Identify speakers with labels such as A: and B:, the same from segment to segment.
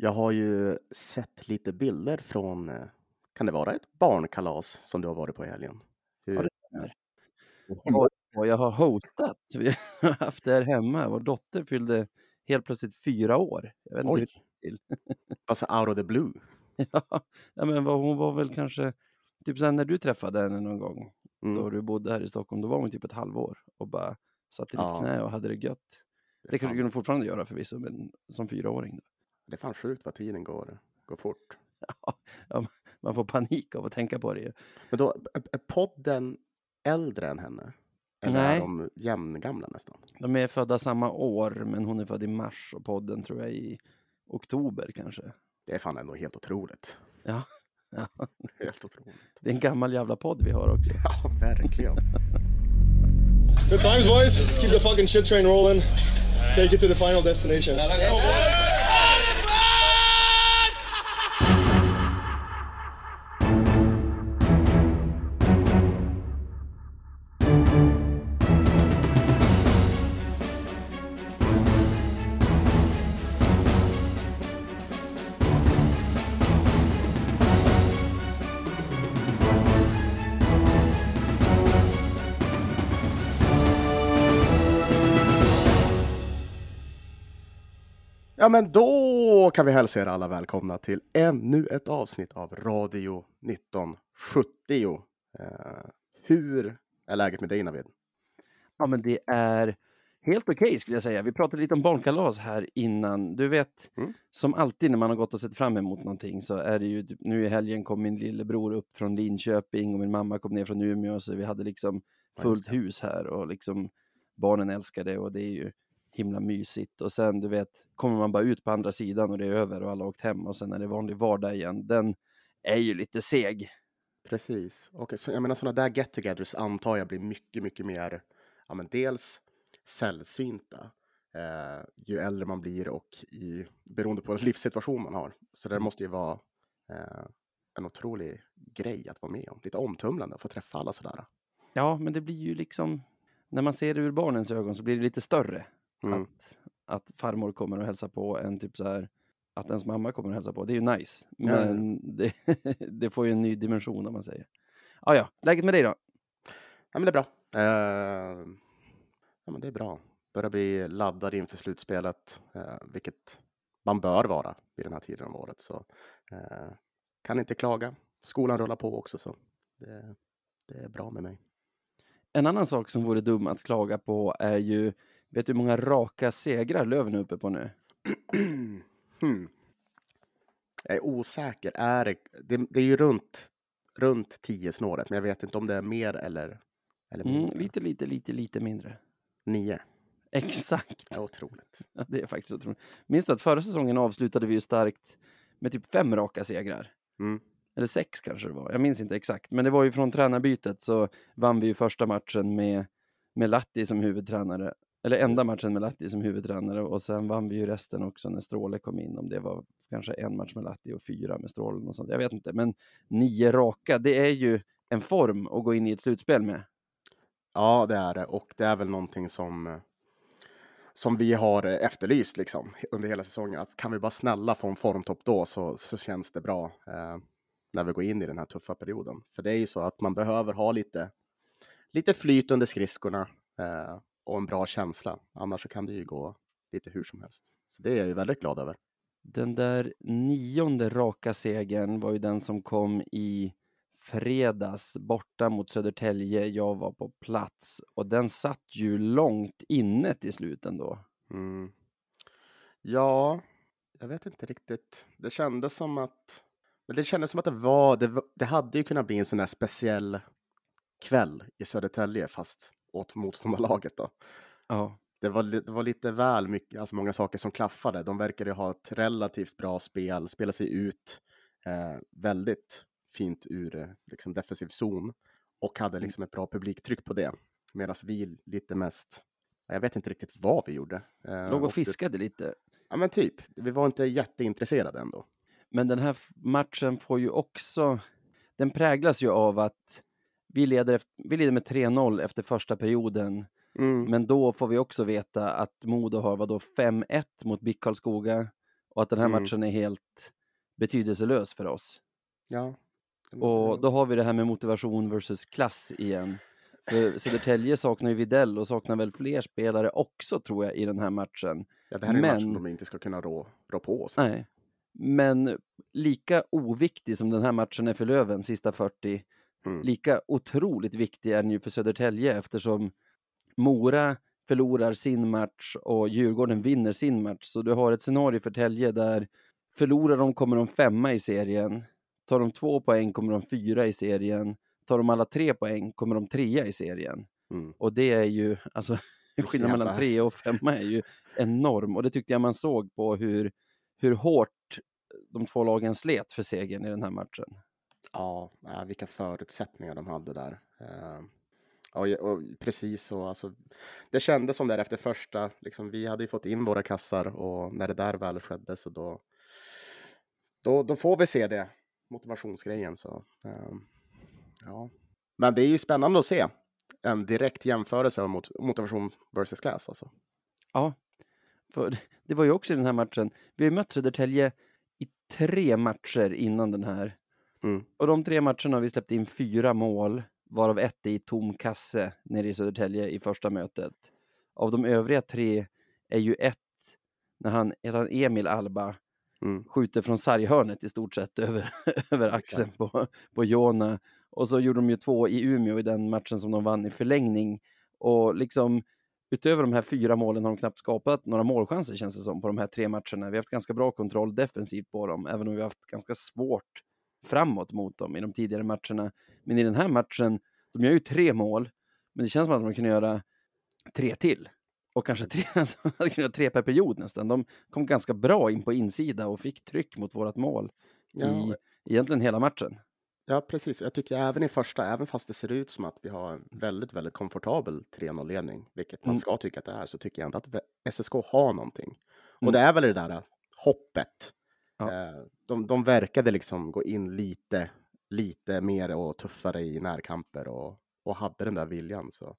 A: Jag har ju sett lite bilder från, eh, kan det vara ett barnkalas som du har varit på i helgen?
B: Ja,
A: Hur,
B: stämmer. Och- jag har hostat. Vi har haft det här hemma. Vår dotter fyllde helt plötsligt fyra år. Jag vet inte
A: oj,
B: till.
A: alltså out of the blue.
B: Ja, ja, men hon var väl kanske, typ sen när du träffade henne någon gång, då
A: Mm.
B: du bodde här i Stockholm, då var hon typ ett halvår och bara satt i ditt
A: Ja.
B: knä och hade det gött.
A: Det
B: kan du fortfarande göra förvisso, men som fyraåring. Då.
A: Det är fan sjukt vad tiden går, går fort.
B: Ja, man får panik av att tänka på det ju.
A: Men då, är, podden äldre än henne? Eller
B: Nej.
A: är de jämngamla nästan?
B: De är födda samma år, men hon är född i mars och podden tror jag i oktober kanske.
A: Det är fan ändå helt otroligt.
B: Ja, ja.
A: Helt otroligt.
B: det är en gammal jävla podd vi har också.
A: Ja, verkligen.
C: Good times, boys. Let's keep the fucking shit train rolling. Take it to the final destination.
A: Ja, men då kan vi hälsa er alla välkomna till ännu ett avsnitt av Radio 1970. Eh, hur är läget med dig Navid?
B: Ja, men det är helt okej skulle jag säga. Vi pratade lite om barnkalas här innan. Du vet,
A: Mm.
B: som alltid när man har gått och sett fram emot någonting så är det ju, typ- nu i helgen kom min lillebror upp från Linköping och min mamma kom ner från Umeå så vi hade liksom fullt hus här och liksom barnen älskar det och det är ju himla mysigt. Och sen du vet, kommer man bara ut på andra sidan och det är över och alla har åkt hem och sen är det vanlig vardag igen. Den är ju lite seg.
A: Precis. Och så, jag menar sådana där get-togethers antar jag blir mycket, mycket mer, ja men dels sällsynta eh, ju äldre man blir och i, beroende på livssituation man har. Så det måste ju vara eh, en otrolig grej att vara med om. Lite omtumlande att få träffa alla sådär.
B: Ja, men det blir ju liksom, när man ser det ur barnens ögon så blir det lite större.
A: Mm.
B: Att, att farmor kommer och hälsar på än typ så här att ens mamma kommer och hälsar på. Det är ju nice.
A: Ja, ja.
B: Men det, det får ju en ny dimension om man säger. Ja, ja, läget med dig då?
A: Ja, men det är bra. Eh, ja, men det är bra. Börjar bli laddad inför slutspelet, eh, vilket man bör vara vid den här tiden av året. Så eh, kan inte klaga. Skolan rullar på också, så det, det är bra med mig.
B: En annan sak som vore dum att klaga på är ju, vet du hur många raka segrar Löven är uppe på nu?
A: hmm. Jag är osäker. Är det, det, det är ju runt, runt 10 snåret, men jag vet inte om det är mer eller, eller
B: Mm,
A: mindre.
B: lite, lite, lite, lite mindre.
A: Nio.
B: Exakt.
A: Ja, otroligt.
B: Ja, det är faktiskt otroligt. Minns du att förra säsongen avslutade vi ju starkt med typ fem raka segrar?
A: Mm.
B: Eller sex kanske det var. Jag minns inte exakt. Men det var ju från tränarbytet så vann vi ju första matchen med, med Latti som huvudtränare. Eller enda matchen med Latti som huvudtränare och sen vann vi ju resten också när Stråle kom in. Om det var kanske en match med Latti och fyra med Strålen och sånt. Jag vet inte. Men nio raka, det är ju en form att gå in i ett slutspel med.
A: Ja, det är det. Och det är väl någonting som, som vi har efterlyst liksom, under hela säsongen. Att kan vi bara snälla få en formtopp då så, så känns det bra eh, när vi går in i den här tuffa perioden. För det är ju så att man behöver ha lite, lite flyt under skridskorna eh, och en bra känsla. Annars så kan det ju gå lite hur som helst. Så det är jag ju väldigt glad över.
B: Den där nionde raka segern var ju den som kom i fredags borta mot Södertälje. Jag var på plats och den satt ju långt inne till slut ändå.
A: Mm. Ja, jag vet inte riktigt. Det kändes som att men det kändes som att det var, det, det hade ju kunnat bli en sån där speciell kväll i Södertälje fast åt motståndarlaget då.
B: Ja,
A: Det var, det var lite väl mycket, alltså många saker som klaffade. De verkade ha ett relativt bra spel, spela sig ut eh, väldigt fint ur eh, liksom defensiv zon och hade
B: Mm.
A: liksom ett bra publiktryck på det. Medan vi lite mest, jag vet inte riktigt vad vi gjorde. Eh,
B: låg och fiskade lite.
A: Ja men typ, vi var inte jätteintresserade ändå.
B: Men den här matchen får ju också, den präglas ju av att vi leder, vi leder med 3-0 efter första perioden.
A: Mm.
B: Men då får vi också veta att Modo har vadå 5-1 mot BIK Karlskoga och att den här
A: Mm.
B: matchen är helt betydelselös för oss.
A: Ja.
B: Och då har vi det här med motivation versus klass igen. För Södertälje saknar ju Videll och saknar väl fler spelare också tror jag i den här matchen.
A: ja, det här är en match
B: men-
A: de inte ska kunna rå, rå på oss. liksom.
B: Nej. Men lika oviktig som den här matchen är för Löven, sista 40,
A: Mm.
B: lika otroligt viktig är den ju för Södertälje eftersom Mora förlorar sin match och Djurgården vinner sin match. Så du har ett scenario för Tälje där förlorar de kommer de femma i serien. Tar de två poäng kommer de fyra i serien. Tar de alla tre poäng kommer de trea i serien.
A: Mm.
B: Och det är ju, alltså skillnaden mellan tre och femma är ju enorm. Och det tyckte jag man såg på hur, hur hårt de två lagen slet för segern i den här matchen.
A: Ja, vilka förutsättningar de hade där. Eh, och, och precis så, alltså, det kändes som där efter första, liksom, vi hade ju fått in våra kassar och när det där väl skedde så då, då, då får vi se det, motivationsgrejen. Så, eh, ja. Men det är ju spännande att se en direkt jämförelse mot motivation versus class. Alltså.
B: Ja, för det var ju också i den här matchen. Vi har mött Södertälje i tre matcher innan den här.
A: Mm.
B: Och de tre matcherna har vi släppt in fyra mål, varav ett är i tom kasse nere i Södertälje i första mötet. Av de övriga tre är ju ett när han, heter han Emil Alba,
A: Mm.
B: skjuter från sarghörnet i stort sett över, över axeln på, på Jona. Och så gjorde de ju två i Umeå i den matchen som de vann i förlängning. Och liksom utöver de här fyra målen har de knappt skapat några målchanser känns det som på de här tre matcherna. Vi har haft ganska bra kontroll defensivt på dem, även om vi har haft ganska svårt framåt mot dem i de tidigare matcherna. Men i den här matchen, de gör ju tre mål, men det känns som att de kan göra tre till. Och kanske tre, alltså, de kan göra tre per period nästan. De kom ganska bra in på insida och fick tryck mot vårt mål
A: Ja,
B: i egentligen hela matchen.
A: Ja, precis. Jag tycker även i första, även fast det ser ut som att vi har en väldigt, väldigt komfortabel 3-0-ledning, vilket man
B: Mm.
A: ska tycka att det är, så tycker jag ändå att SSK har någonting. Och
B: Mm.
A: det är väl det där äh, hoppet.
B: Ja.
A: Eh, De, de verkade liksom gå in lite, lite mer och tuffare i närkamper och, och hade den där viljan. Så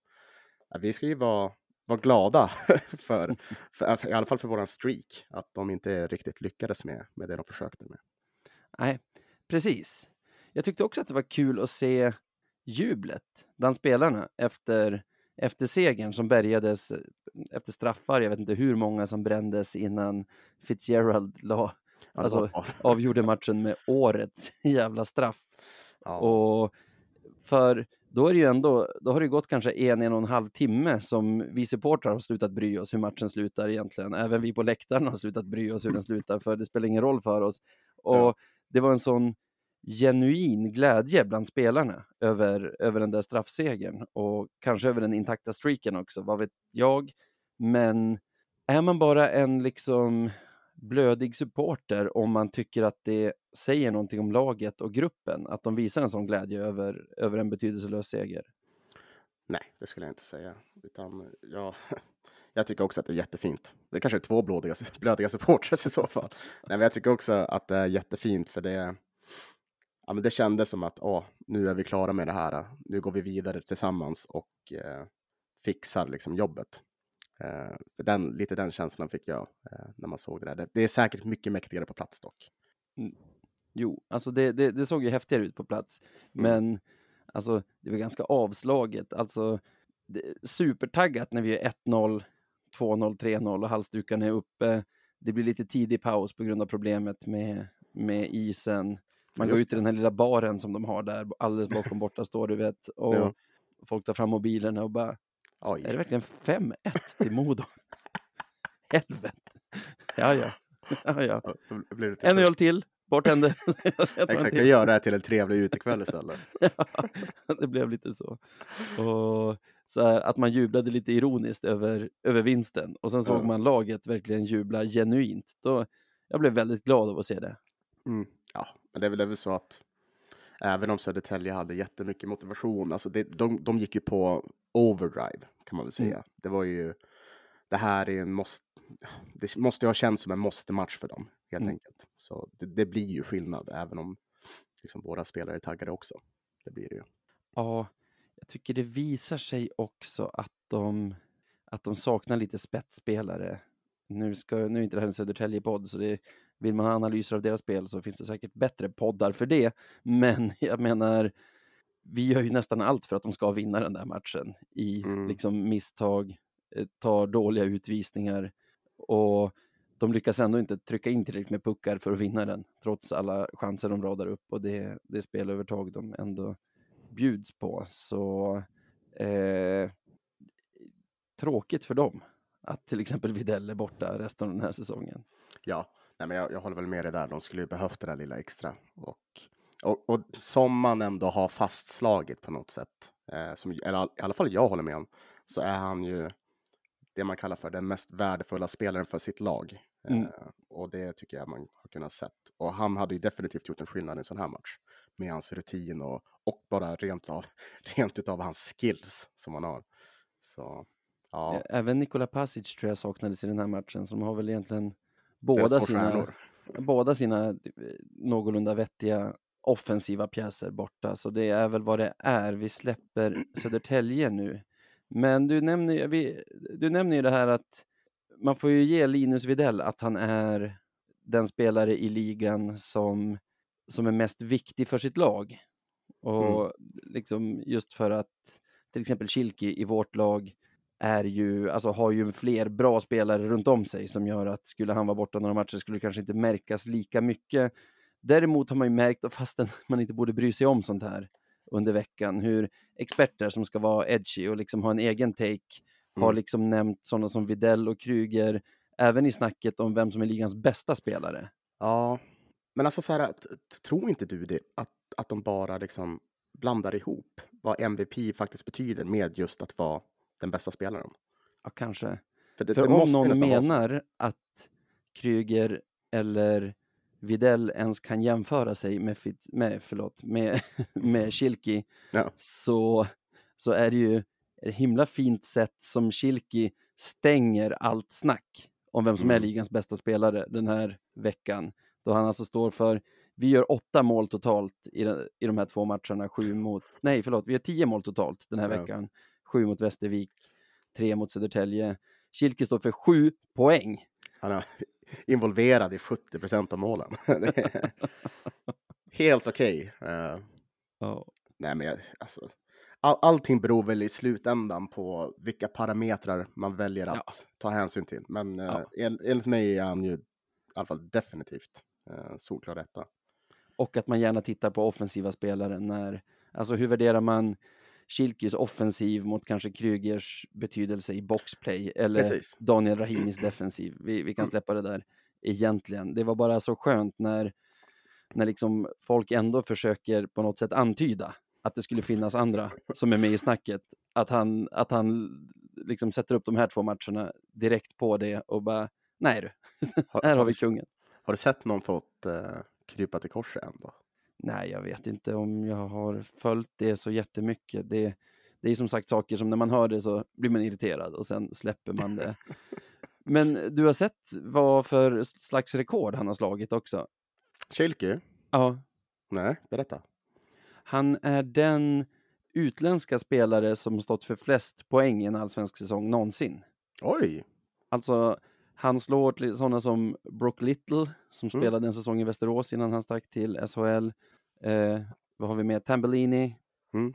A: ja, vi ska ju vara, vara glada för, för, i alla fall för våran streak, att de inte riktigt lyckades med, med det de försökte med.
B: Nej, precis. Jag tyckte också att det var kul att se jublet bland spelarna efter, efter segern som bärgades eh, efter straffar. Jag vet inte hur många som brändes innan Fitzgerald la,
A: Ja,
B: Alltså, avgjorde matchen med årets jävla straff.
A: ja.
B: Och för då är det ju ändå, då har det gått kanske en, en och en halv timme som vi supportrar har slutat bry oss hur matchen slutar egentligen. Även vi på läktaren har slutat bry oss hur den slutar, för det spelar ingen roll för oss. Och
A: Ja.
B: det var en sån genuin glädje bland spelarna över, över den där straffsegern och kanske över den intakta streaken också, vad vet jag. Men är man bara en liksom blödig supporter om man tycker att det säger någonting om laget och gruppen, att de visar en sån glädje över, över en betydelselös seger.
A: Nej, det skulle jag inte säga. Utan ja, jag tycker också att det är jättefint. Det kanske är två blödiga, blödiga supportrar i så fall. Nej, men jag tycker också att det är jättefint för det, ja, men det kändes som att åh, nu är vi klara med det här. Nu går vi vidare tillsammans och eh, fixar liksom jobbet. Eh, för den, lite den känslan fick jag eh, när man såg det där. Det, det är säkert mycket mäktigare på plats dock.
B: Jo, alltså det, det, det såg ju häftigare ut på plats,
A: Mm.
B: men alltså det var ganska avslaget. Alltså supertaggat när vi är 1-0, 2-0, 3-0 och halsdukarna är uppe. Det blir lite tidig paus på grund av problemet med, med isen. Man går
A: Just
B: ut i den här lilla baren som de har där, alldeles bakom borta står du vet. Och
A: Ja.
B: folk tar fram mobilerna och bara,
A: Oj.
B: är det verkligen 5-1 till Modo? Helvete. Ja, ja. ja, ja. En öl till, bartender.
A: Exakt, jag gör det här till en trevlig utekväll istället.
B: Ja, det blev lite så. Och så här, att man jublade lite ironiskt över, över vinsten och sen såg
A: Ja.
B: man laget verkligen jubla genuint. Då, jag blev väldigt glad av att se det.
A: Mm. Ja, men det är väl, det är väl så att även om Södertälje hade jättemycket motivation, alltså det, de, de gick ju på overdrive kan man väl säga.
B: Mm.
A: Det var ju, det här är en måste, det måste ju ha känts som en måste-match för dem helt
B: Mm.
A: enkelt. Så det, det blir ju skillnad även om liksom, våra spelare är taggade också. Det blir det ju.
B: Ja, jag tycker det visar sig också att de, att de saknar lite spetsspelare. Nu, ska, nu är inte det här en Södertälje-podd, så det, vill man ha analyser av deras spel så finns det säkert bättre poddar för det. Men jag menar, vi gör ju nästan allt för att de ska vinna den där matchen i
A: Mm.
B: liksom misstag, eh, tar dåliga utvisningar och de lyckas ändå inte trycka in tillräckligt med puckar för att vinna den, trots alla chanser de radar upp och det, det spelövertag de ändå bjuds på. Så eh, tråkigt för dem att till exempel Videll är borta resten av den här säsongen.
A: Ja, nej, men jag, jag håller väl med dig där. De skulle ju behövt det där lilla extra. Och, och, och som man ändå har fastslagit på något sätt, eh, som, eller i alla fall jag håller med om, så är han ju det man kallar för den mest värdefulla spelaren för sitt lag.
B: Mm.
A: Eh, och det tycker jag man har kunnat sett. Och han hade ju definitivt gjort en skillnad i en sån här match. Med hans rutin och, och bara rent av, rent utav hans skills som han har. Så ja,
B: Eh, Även Nikola Pasic tror jag saknades i den här matchen, som har väl egentligen båda sina, båda sina eh, någorlunda vettiga offensiva pjäser borta. Så det är väl vad det är. Vi släpper Södertälje nu. Men du nämner, vi, du nämner ju det här att man får ju ge Linus Widell att han är den spelare i ligan som, som är mest viktig för sitt lag. Och liksom just för att till exempel Kilki i vårt lag är ju, alltså har ju fler bra spelare runt om sig som gör att skulle han vara borta några matcher skulle det kanske inte märkas lika mycket. Däremot har man ju märkt, fastän man inte borde bry sig om sånt här under veckan, hur experter som ska vara edgy och liksom ha en egen take har
A: Mm.
B: liksom nämnt sådana som Videll och Kryger även i snacket om vem som är ligans bästa spelare.
A: Ja, men alltså så här, tror inte du det? Att, att de bara liksom blandar ihop vad MVP faktiskt betyder med just att vara den bästa spelaren?
B: Ja, kanske.
A: För, det,
B: För
A: det
B: om någon menar att Kryger eller Videll ens kan jämföra sig med, Fitz, med, förlåt, med, med Kilki
A: Ja.
B: så, så är det ju ett himla fint sätt som Kilki stänger allt snack om vem som är
A: Mm.
B: ligans bästa spelare den här veckan. Då han alltså står för, vi gör åtta mål totalt i, i de här två matcherna, sju mot, nej förlåt, vi gör tio mål totalt den här
A: Ja.
B: veckan. Sju mot Västervik, tre mot Södertälje. Kilke står för sju poäng.
A: Han är involverad i 70 procent av målen. Helt okej. Nej, men jag, alltså, all, allting beror väl i slutändan på vilka parametrar man väljer att
B: Ja.
A: ta hänsyn till. Men eh,
B: Ja.
A: en, enligt mig är han ju i alla fall definitivt eh, solklar etta.
B: Och att man gärna tittar på offensiva spelare när, alltså hur värderar man Kilkis offensiv mot kanske Krygers betydelse i boxplay eller
A: Precis.
B: Daniel Rahimis defensiv. Vi, vi kan
A: Mm.
B: släppa det där egentligen. Det var bara så skönt när, när liksom folk ändå försöker på något sätt antyda att det skulle finnas andra som är med i snacket. Att han, att han liksom sätter upp de här två matcherna direkt på det och bara, nej du, här har vi kungen.
A: har du sett någon fått eh, krypa till korset än då?
B: Nej, jag vet inte om jag har följt det så jättemycket. Det, det är som sagt saker som när man hör det så blir man irriterad och sen släpper man det. Men du har sett vad för slags rekord han har slagit också?
A: Kilke?
B: Ja,
A: Nej, berätta.
B: han är den utländska spelare som stått för flest poäng i en allsvensk säsong någonsin.
A: Oj!
B: Alltså, han slår sådana som Brock Little som
A: Mm.
B: spelade en säsong i Västerås innan han stack till SHL. Eh, vad har vi med? Tambellini.
A: Mm.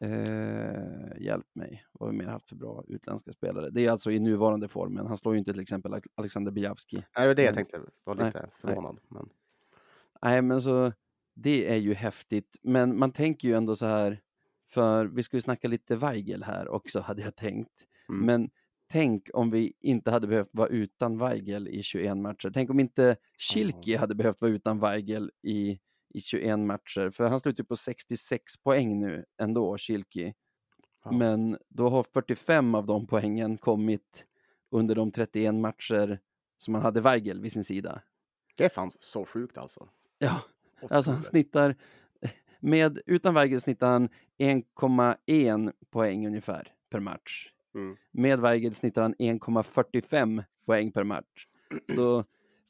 B: Eh, hjälp mig, vad har vi mer haft för bra utländska spelare? Det är alltså i nuvarande formen. Han slår ju inte till exempel Alex- Alexander Bijavski.
A: Nej, det var det jag tänkte. var
B: Nej,
A: lite förvånad. Men...
B: Nej, men så det är ju häftigt. Men man tänker ju ändå så här, för vi ska ju snacka lite Weigel här också hade jag tänkt.
A: Mm.
B: Men tänk om vi inte hade behövt vara utan Weigel i 21 matcher. Tänk om inte Kilki hade behövt vara utan Weigel i, i 21 matcher. För han slutar ju på 66 poäng nu ändå, Kilki.
A: Ja.
B: Men då har 45 av de poängen kommit under de 31 matcher som han hade Weigel vid sin sida.
A: Det är fan så sjukt alltså.
B: Ja, Alltså han snittar, med, utan Weigel snittar han 1,1 poäng ungefär per match.
A: Mm.
B: Med Weigel snittar han 1,45 poäng per match. Så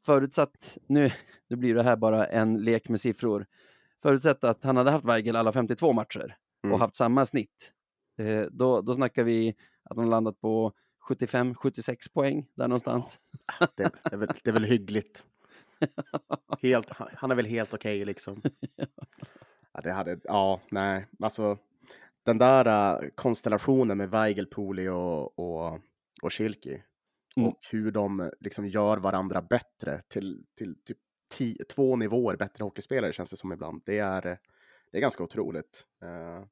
B: förutsatt, nu, nu blir det här bara en lek med siffror. Förutsatt att han hade haft Weigel alla 52 matcher och
A: Mm.
B: haft samma snitt. Eh, då, då snackar vi att han landat på 75-76 poäng där någonstans.
A: Det, är väl, det är väl hyggligt. helt, han är väl helt okej liksom. Ja, det hade, ja, nej, alltså den där uh, konstellationen med Weigel, Poli och, och, och Schilke
B: Mm.
A: och hur de liksom gör varandra bättre till, till typ ti, två nivåer bättre hockeyspelare känns det som ibland. Det är, eh, det är ganska otroligt. Eh,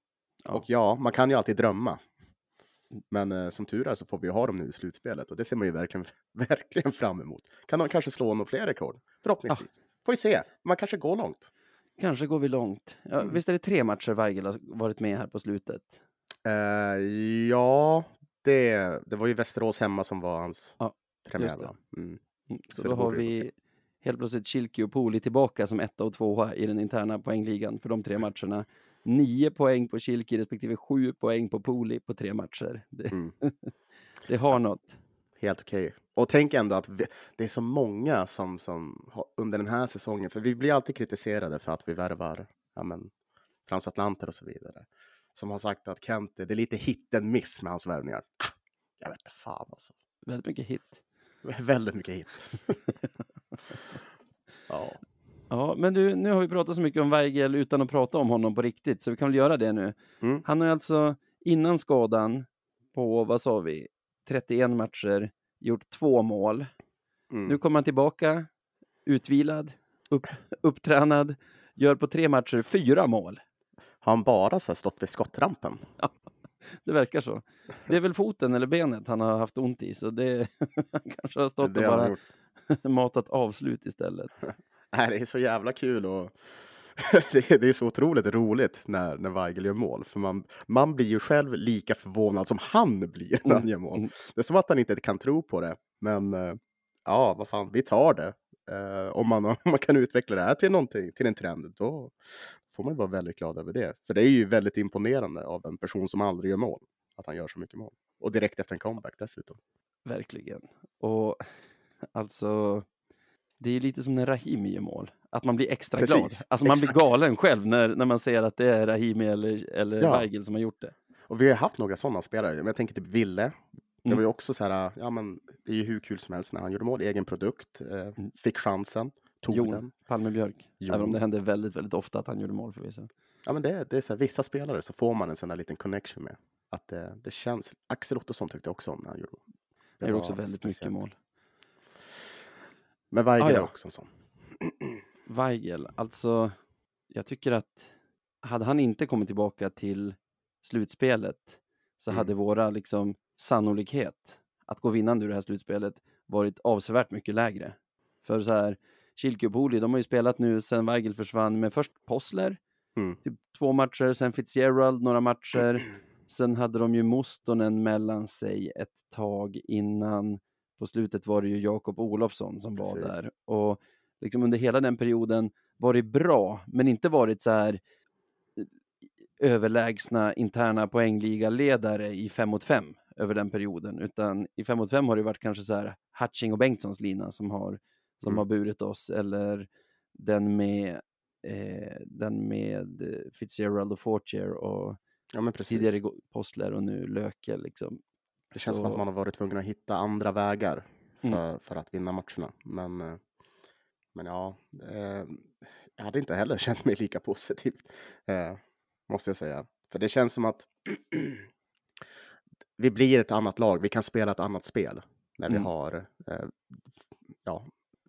B: Ja.
A: Och ja, man kan ju alltid drömma. Men eh, som tur är så får vi ha dem nu i slutspelet och det ser man ju verkligen, verkligen fram emot. Kan de kanske slå några fler rekord? Förhoppningsvis. Får vi se. Man kanske går långt.
B: Kanske går vi långt. Ja,
A: Mm.
B: Visst är det tre matcher Weigel har varit med här på slutet?
A: Eh, ja, det, det var ju Västerås hemma som var hans
B: Ja,
A: premiär. Mm.
B: Mm, Så,
A: Så
B: då har vi helt plötsligt Schilke och Poli tillbaka som etta och tvåa i den interna poängligan för de tre matcherna. Nio poäng på Schilke respektive sju poäng på Poli på tre matcher. Det,
A: Mm.
B: det har något.
A: Helt okej. Och tänk ändå att vi, det är så många som, som har, under den här säsongen, för vi blir alltid kritiserade för att vi värvar ja, men, transatlanter och så vidare, som har sagt att Kent, det är lite hit and miss med hans värvningar. Ah, Jag vet inte fan alltså.
B: Väldigt mycket hit.
A: Väldigt mycket hit. ja.
B: Ja, men du, nu har vi pratat så mycket om Weigel utan att prata om honom på riktigt, så vi kan väl göra det nu.
A: Mm.
B: Han har alltså innan skadan på, vad sa vi, 31 matcher gjort två mål.
A: Mm.
B: Nu kommer han tillbaka, utvilad, upp, upptränad, gör på tre matcher fyra mål.
A: Har han bara så stått vid skottrampen?
B: Det verkar så. Det är väl foten eller benet han har haft ont i, så det kanske har stått
A: Det
B: och bara matat avslut istället.
A: Nej, det är så jävla kul och det, är, det är så otroligt roligt när, när Weigel gör mål. För man, man blir ju själv lika förvånad som han blir när han
B: Mm,
A: gör mål.
B: mm.
A: Det är som att han inte kan tro på det. Men eh, ja, vad fan, vi tar det. Eh, om, man, om man kan utveckla det här till någonting, till en trend, då får man vara väldigt glad över det. För det är ju väldigt imponerande av en person som aldrig gör mål, att han gör så mycket mål. Och direkt efter en comeback dessutom.
B: Verkligen. Och alltså, det är lite som när Rahimi gör mål. Att man blir extra
A: Precis,
B: glad. Alltså man blir galen själv när, när man ser att det är Rahimi eller, eller
A: Ja.
B: Weigel som har gjort det.
A: Och vi har haft några sådana spelare. Men jag tänker typ Ville. Det
B: Mm.
A: var ju också så här, ja men det är ju hur kul som helst när han gjorde mål, egen produkt, eh, fick chansen, tog den.
B: Jon Palmebjörk. Även om
A: Jon.
B: det hände väldigt, väldigt ofta att han gjorde mål förvisso.
A: Ja men det, det är så här, vissa spelare så får man en sån där liten connection med. Att det, det känns, Axel Ottosson tyckte jag också om när han gjorde mål. Det
B: Han gjorde också väldigt
A: speciellt.
B: mycket mål.
A: Men Weigel
B: Ah, ja.
A: är också en sån.
B: Weigel, alltså jag tycker att hade han inte kommit tillbaka till slutspelet så
A: Mm.
B: hade våra liksom sannolikhet att gå vinnande ur det här slutspelet varit avsevärt mycket lägre. För så här, Schilke och Poli, de har ju spelat nu sen Weigel försvann med först Possler,
A: Mm.
B: typ två matcher, sen Fitzgerald några matcher, sen hade de ju Mustonen mellan sig ett tag innan på slutet var det ju Jakob Olofsson som var
A: Precis.
B: där och liksom under hela den perioden varit bra, men inte varit så här eh, överlägsna interna poängligaledare i fem mot fem över den perioden, utan i fem mot fem har det varit kanske så här Hatching och Bengtssons lina som har, som
A: Mm.
B: har burit oss, eller den med, eh, den med Fitzgerald och Fortier och
A: Ja
B: tidigare Postler och nu Löke liksom.
A: Det känns som
B: Så-
A: att man har varit tvungen att hitta andra vägar för,
B: Mm.
A: för att vinna matcherna. Men, eh, men ja, eh, jag hade inte heller känt mig lika positivt, eh, måste jag säga. För det känns som att vi blir ett annat lag. Vi kan spela ett annat spel när vi
B: Mm.
A: har eh, ja,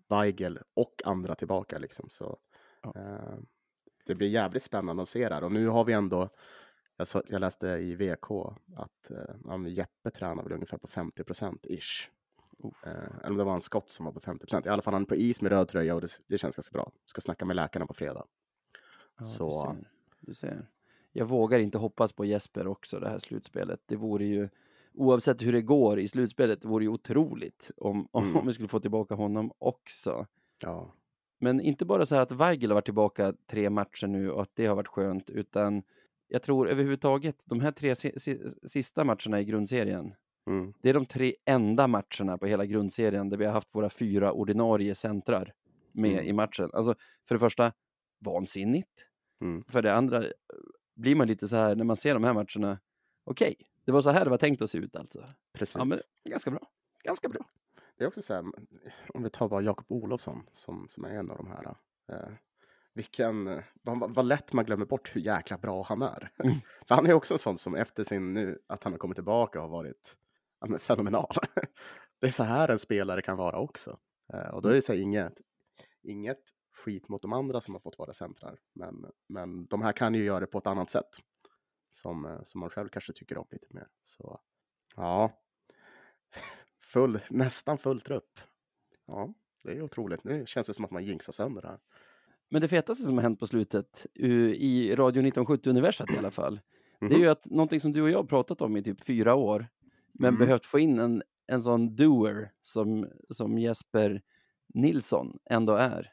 A: Weigel och andra tillbaka. Liksom. Så,
B: Ja.
A: eh, det blir jävligt spännande att se det här. Och nu har vi ändå jag, så, jag läste i VK att eh, Jeppe tränar väl ungefär på 50 procent ish. Eh, eller om det var en skott som var på 50 procent. I alla fall han är på is med röd tröja och det, det känns ganska bra. Ska snacka med läkarna på fredag.
B: Ja,
A: Så-
B: Du ser, du ser. Jag vågar inte hoppas på Jesper också det här slutspelet. Det vore ju, oavsett hur det går i slutspelet, det vore ju otroligt om, om,
A: Mm.
B: om vi skulle få tillbaka honom också.
A: Ja,
B: Men inte bara så här att Weigel har varit tillbaka tre matcher nu och att det har varit skönt, utan jag tror överhuvudtaget de här tre si, si, sista matcherna i grundserien,
A: mm,
B: det är de tre enda matcherna på hela grundserien där vi har haft våra fyra ordinarie centrar med
A: Mm.
B: i matchen. Alltså, för det första, vansinnigt.
A: mm,
B: För det andra eh, blir man lite så här när man ser de här matcherna. Okej, det var så här det var tänkt att se ut alltså.
A: precis.
B: Ja, men ganska bra. Ganska bra.
A: det är också så här, om vi tar bara Jakob Olofsson som, som är en av de här. Eh, vilken, vad, vad lätt man glömmer bort hur jäkla bra han är.
B: Mm.
A: För han är också en sån som efter sin nu, att han har kommit tillbaka har varit ja, men fenomenal. det är så här en spelare kan vara också. Eh, och då är det så här, inget, inget skit mot de andra som har fått vara centrar. Men, men de här kan ju göra det på ett annat sätt. Som, eh, som man själv kanske tycker om lite mer. Så ja, full, nästan full trupp. Ja, det är otroligt. Nu känns det som att man jinxar sönder det här.
B: Men det fetaste som har hänt på slutet, i Radio 1970-universat i alla fall, det är ju att någonting som du och jag har pratat om i typ fyra år, men
A: Mm.
B: behövt få in en, en sån doer som, som Jesper Nilsson ändå är.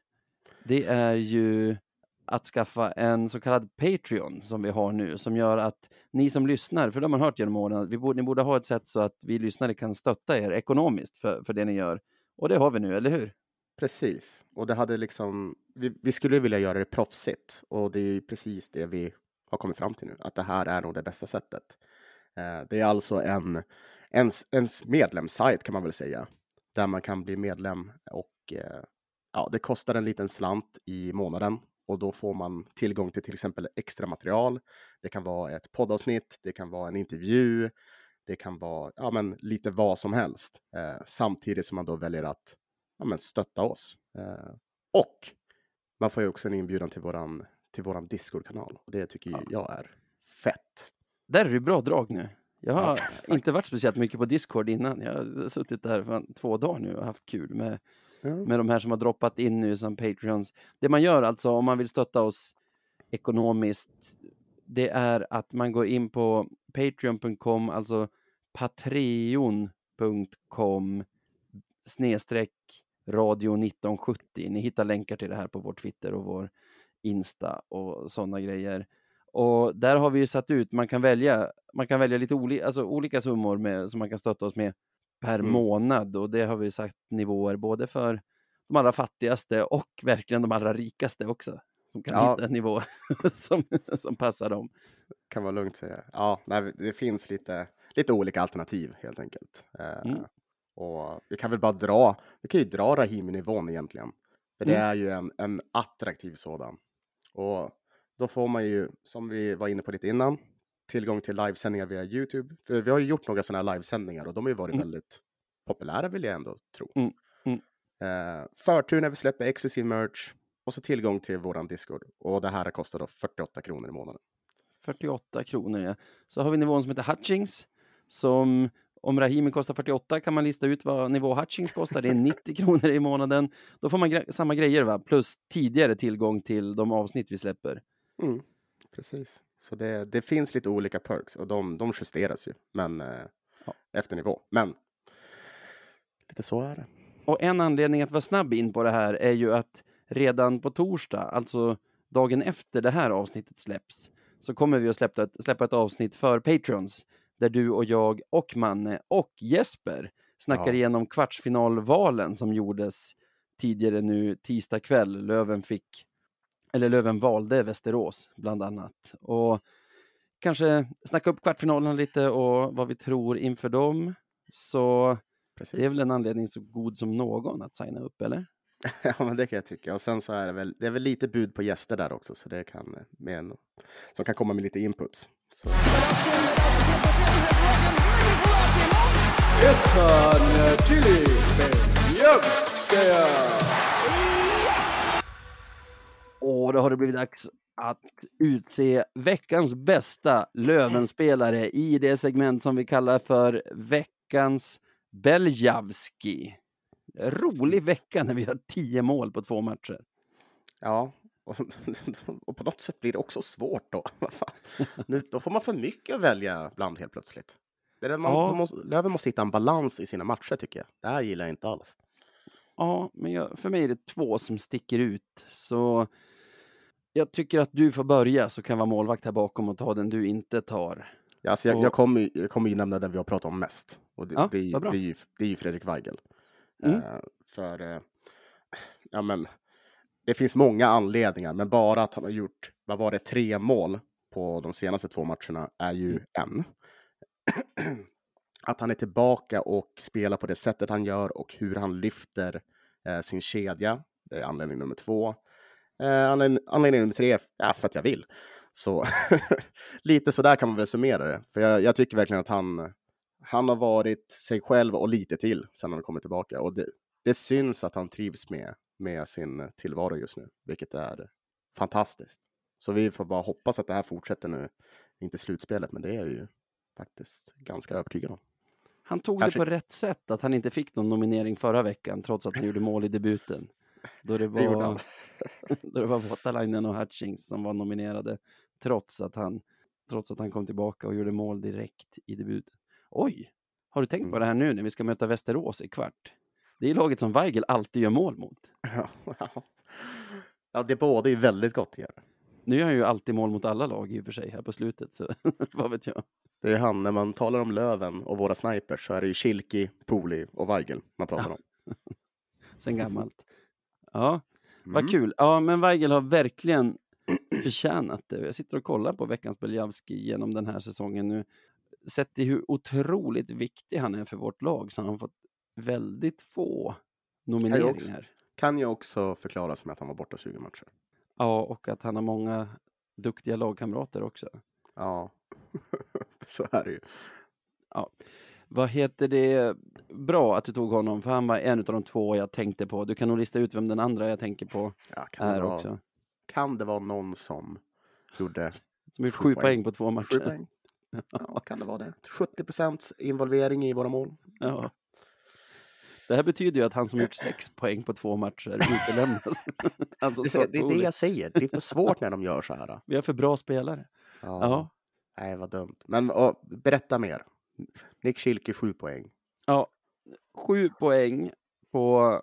B: Det är ju att skaffa en så kallad Patreon som vi har nu, som gör att ni som lyssnar, för det har man hört genom åren, vi borde, ni borde ha ett sätt så att vi lyssnare kan stötta er ekonomiskt för, för det ni gör. Och det har vi nu, eller hur?
A: Precis, och det hade liksom, vi, vi skulle vilja göra det proffsigt och det är ju precis det vi har kommit fram till nu, att det här är nog det bästa sättet. Eh, det är alltså en, ens, ens medlemssajt kan man väl säga, där man kan bli medlem och eh, ja, det kostar en liten slant i månaden och då får man tillgång till till exempel extra material. Det kan vara ett poddavsnitt, det kan vara en intervju, det kan vara ja, men lite vad som helst, eh, samtidigt som man då väljer att ja, men stötta oss. Eh, och man får ju också en inbjudan till våran, till våran Discord-kanal och det tycker
B: Ja.
A: jag är fett.
B: Där är det bra drag nu. Jag har
A: Ja,
B: inte varit speciellt mycket på Discord innan. Jag har suttit där för två dagar nu och haft kul med,
A: Ja.
B: med de här som har droppat in nu som Patreons. Det man gör alltså om man vill stötta oss ekonomiskt, det är att man går in på patreon.com, alltså patreon.com snedstreck radio 1970. Ni hittar länkar till det här på vår Twitter och vår Insta och sådana grejer. Och där har vi ju satt ut, man kan välja, man kan välja lite oli, alltså olika summor med, som man kan stötta oss med per
A: Mm.
B: månad och det har vi sagt nivåer både för de allra fattigaste och verkligen de allra rikaste också. Som kan
A: Ja.
B: hitta en nivå som, som passar dem.
A: Kan vara lugnt säga. Ja, nej, det finns lite, lite olika alternativ helt enkelt. Eh,
B: Mm.
A: Och vi kan väl bara dra, vi kan ju dra Rahimi-nivån egentligen. För det
B: Mm.
A: är ju en, en attraktiv sådan. Och då får man ju, som vi var inne på lite innan, tillgång till livesändningar via Youtube. För vi har ju gjort några sådana här livesändningar och de har ju varit
B: Mm.
A: väldigt populära vill jag ändå tro.
B: Mm, mm.
A: Eh, förtur när vi släpper exklusiv merch och så tillgång till våran Discord. Och det här kostar då 48 kronor i månaden.
B: 48 kronor ja. Så har vi nivån som heter Hutchings. Som om Rahimi kostar 48 kan man lista ut vad nivå Hutchings kostar. Det är 90 kronor i månaden. Då får man gre- samma grejer va? Plus tidigare tillgång till de avsnitt vi släpper.
A: Mm, precis. Så det, det finns lite olika perks och de, de justeras ju, men eh,
B: Ja.
A: efter nivå. Men lite så är det.
B: Och en anledning att vara snabb in på det här är ju att redan på torsdag, alltså dagen efter det här avsnittet släpps, så kommer vi att släppa ett, släppa ett avsnitt för Patrons där du och jag och Manne och Jesper snackar
A: Ja.
B: igenom kvartsfinalvalen som gjordes tidigare nu tisdag kväll. Löven fick, eller Löven valde Västerås bland annat. Och kanske snacka upp kvartsfinalerna lite och vad vi tror inför dem. Så
A: Precis.
B: det är väl en anledning så god som någon att signa upp, eller?
A: ja, men det kan jag tycka. Och sen så är det väl, det är väl lite bud på gäster där också, så det kan, med en, som kan komma med lite input. Så,
B: Och då har det blivit dags att utse veckans bästa Lövenspelare i det segment som vi kallar för veckans Beljavski. Rolig vecka när vi har tio mål på två matcher.
A: ja, och, och på något sätt blir det också svårt då. Nu, då får man för mycket att välja bland helt plötsligt. Det är man,
B: Ja.
A: måste, Löven måste hitta en balans i sina matcher tycker jag. Det här gillar jag inte alls.
B: Ja, men jag, för mig är det två som sticker ut. Så jag tycker att du får börja så kan vara målvakt här bakom och ta den du inte tar.
A: Ja, alltså jag,
B: Och-
A: jag, kommer, ju- nämna den vi har pratat om mest. Och det,
B: Ja,
A: det, är, det, är, ju, det är ju Fredrik Weigel.
B: Mm.
A: Eh, för, eh, ja men, det finns många anledningar, men bara att han har gjort, vad var det, tre mål på de senaste två matcherna är ju
B: Mm.
A: en. att han är tillbaka och spelar på det sättet han gör och hur han lyfter eh, sin kedja. Det är anledning nummer två. Eh, anledning, nummer tre, ja, för att jag vill. Så lite så där kan man väl summera det. För jag, jag, tycker verkligen att han, han har varit sig själv och lite till sedan han kommit tillbaka. Och det, det syns att han trivs med, med sin tillvaro just nu, vilket är fantastiskt. Så vi får bara hoppas att det här fortsätter nu. Inte slutspelet, men det är jag ju faktiskt ganska övertygad om.
B: Han tog Kanske... det på rätt sätt, att han inte fick någon nominering förra veckan, trots att han gjorde mål i debuten. Då det var, det då det var Voutalainen och Hutchings som var nominerade, trots att, han, trots att han kom tillbaka och gjorde mål direkt i debuten. Oj, har du tänkt på mm. det här nu när vi ska möta Västerås i kvart? Det är laget som Weigel alltid gör mål mot.
A: Ja, ja. det båda är väldigt gott. Gör.
B: Nu gör han ju alltid mål mot alla lag i och för sig här på slutet, så vad vet jag.
A: Det är han, när man talar om Löven och våra snipers så är det ju Kilki, Poli och Weigel man pratar om.
B: Sen gammalt. Ja, vad mm. kul. Ja, men Weigel har verkligen förtjänat det. Jag sitter och kollar på veckans Beljavski genom den här säsongen nu. Sett i hur otroligt viktig han är för vårt lag så har han fått väldigt få nomineringar. Kan
A: ju också, kan ju också förklaras med att han var borta 20 matcher.
B: Ja, och att han har många duktiga lagkamrater också.
A: Ja, så är det ju.
B: Ja. Vad heter det? Bra att du tog honom, för han var en av de två jag tänkte på. Du kan nog lista ut vem den andra jag tänker på ja, är
A: vara,
B: också.
A: Kan det vara någon som gjorde
B: som gjort sju poäng. poäng på två matcher? Poäng.
A: Ja, kan det vara det? 70 procents involvering i våra mål.
B: Ja. Det här betyder ju att han som gjort sex poäng på två matcher utelämnas.
A: alltså, det, det, är det jag säger, det är för svårt när de gör så här.
B: Vi har för bra spelare.
A: Ja. ja. Nej, vad dumt. Men och, berätta mer. Nick Schilke, sju poäng.
B: Ja, sju poäng på,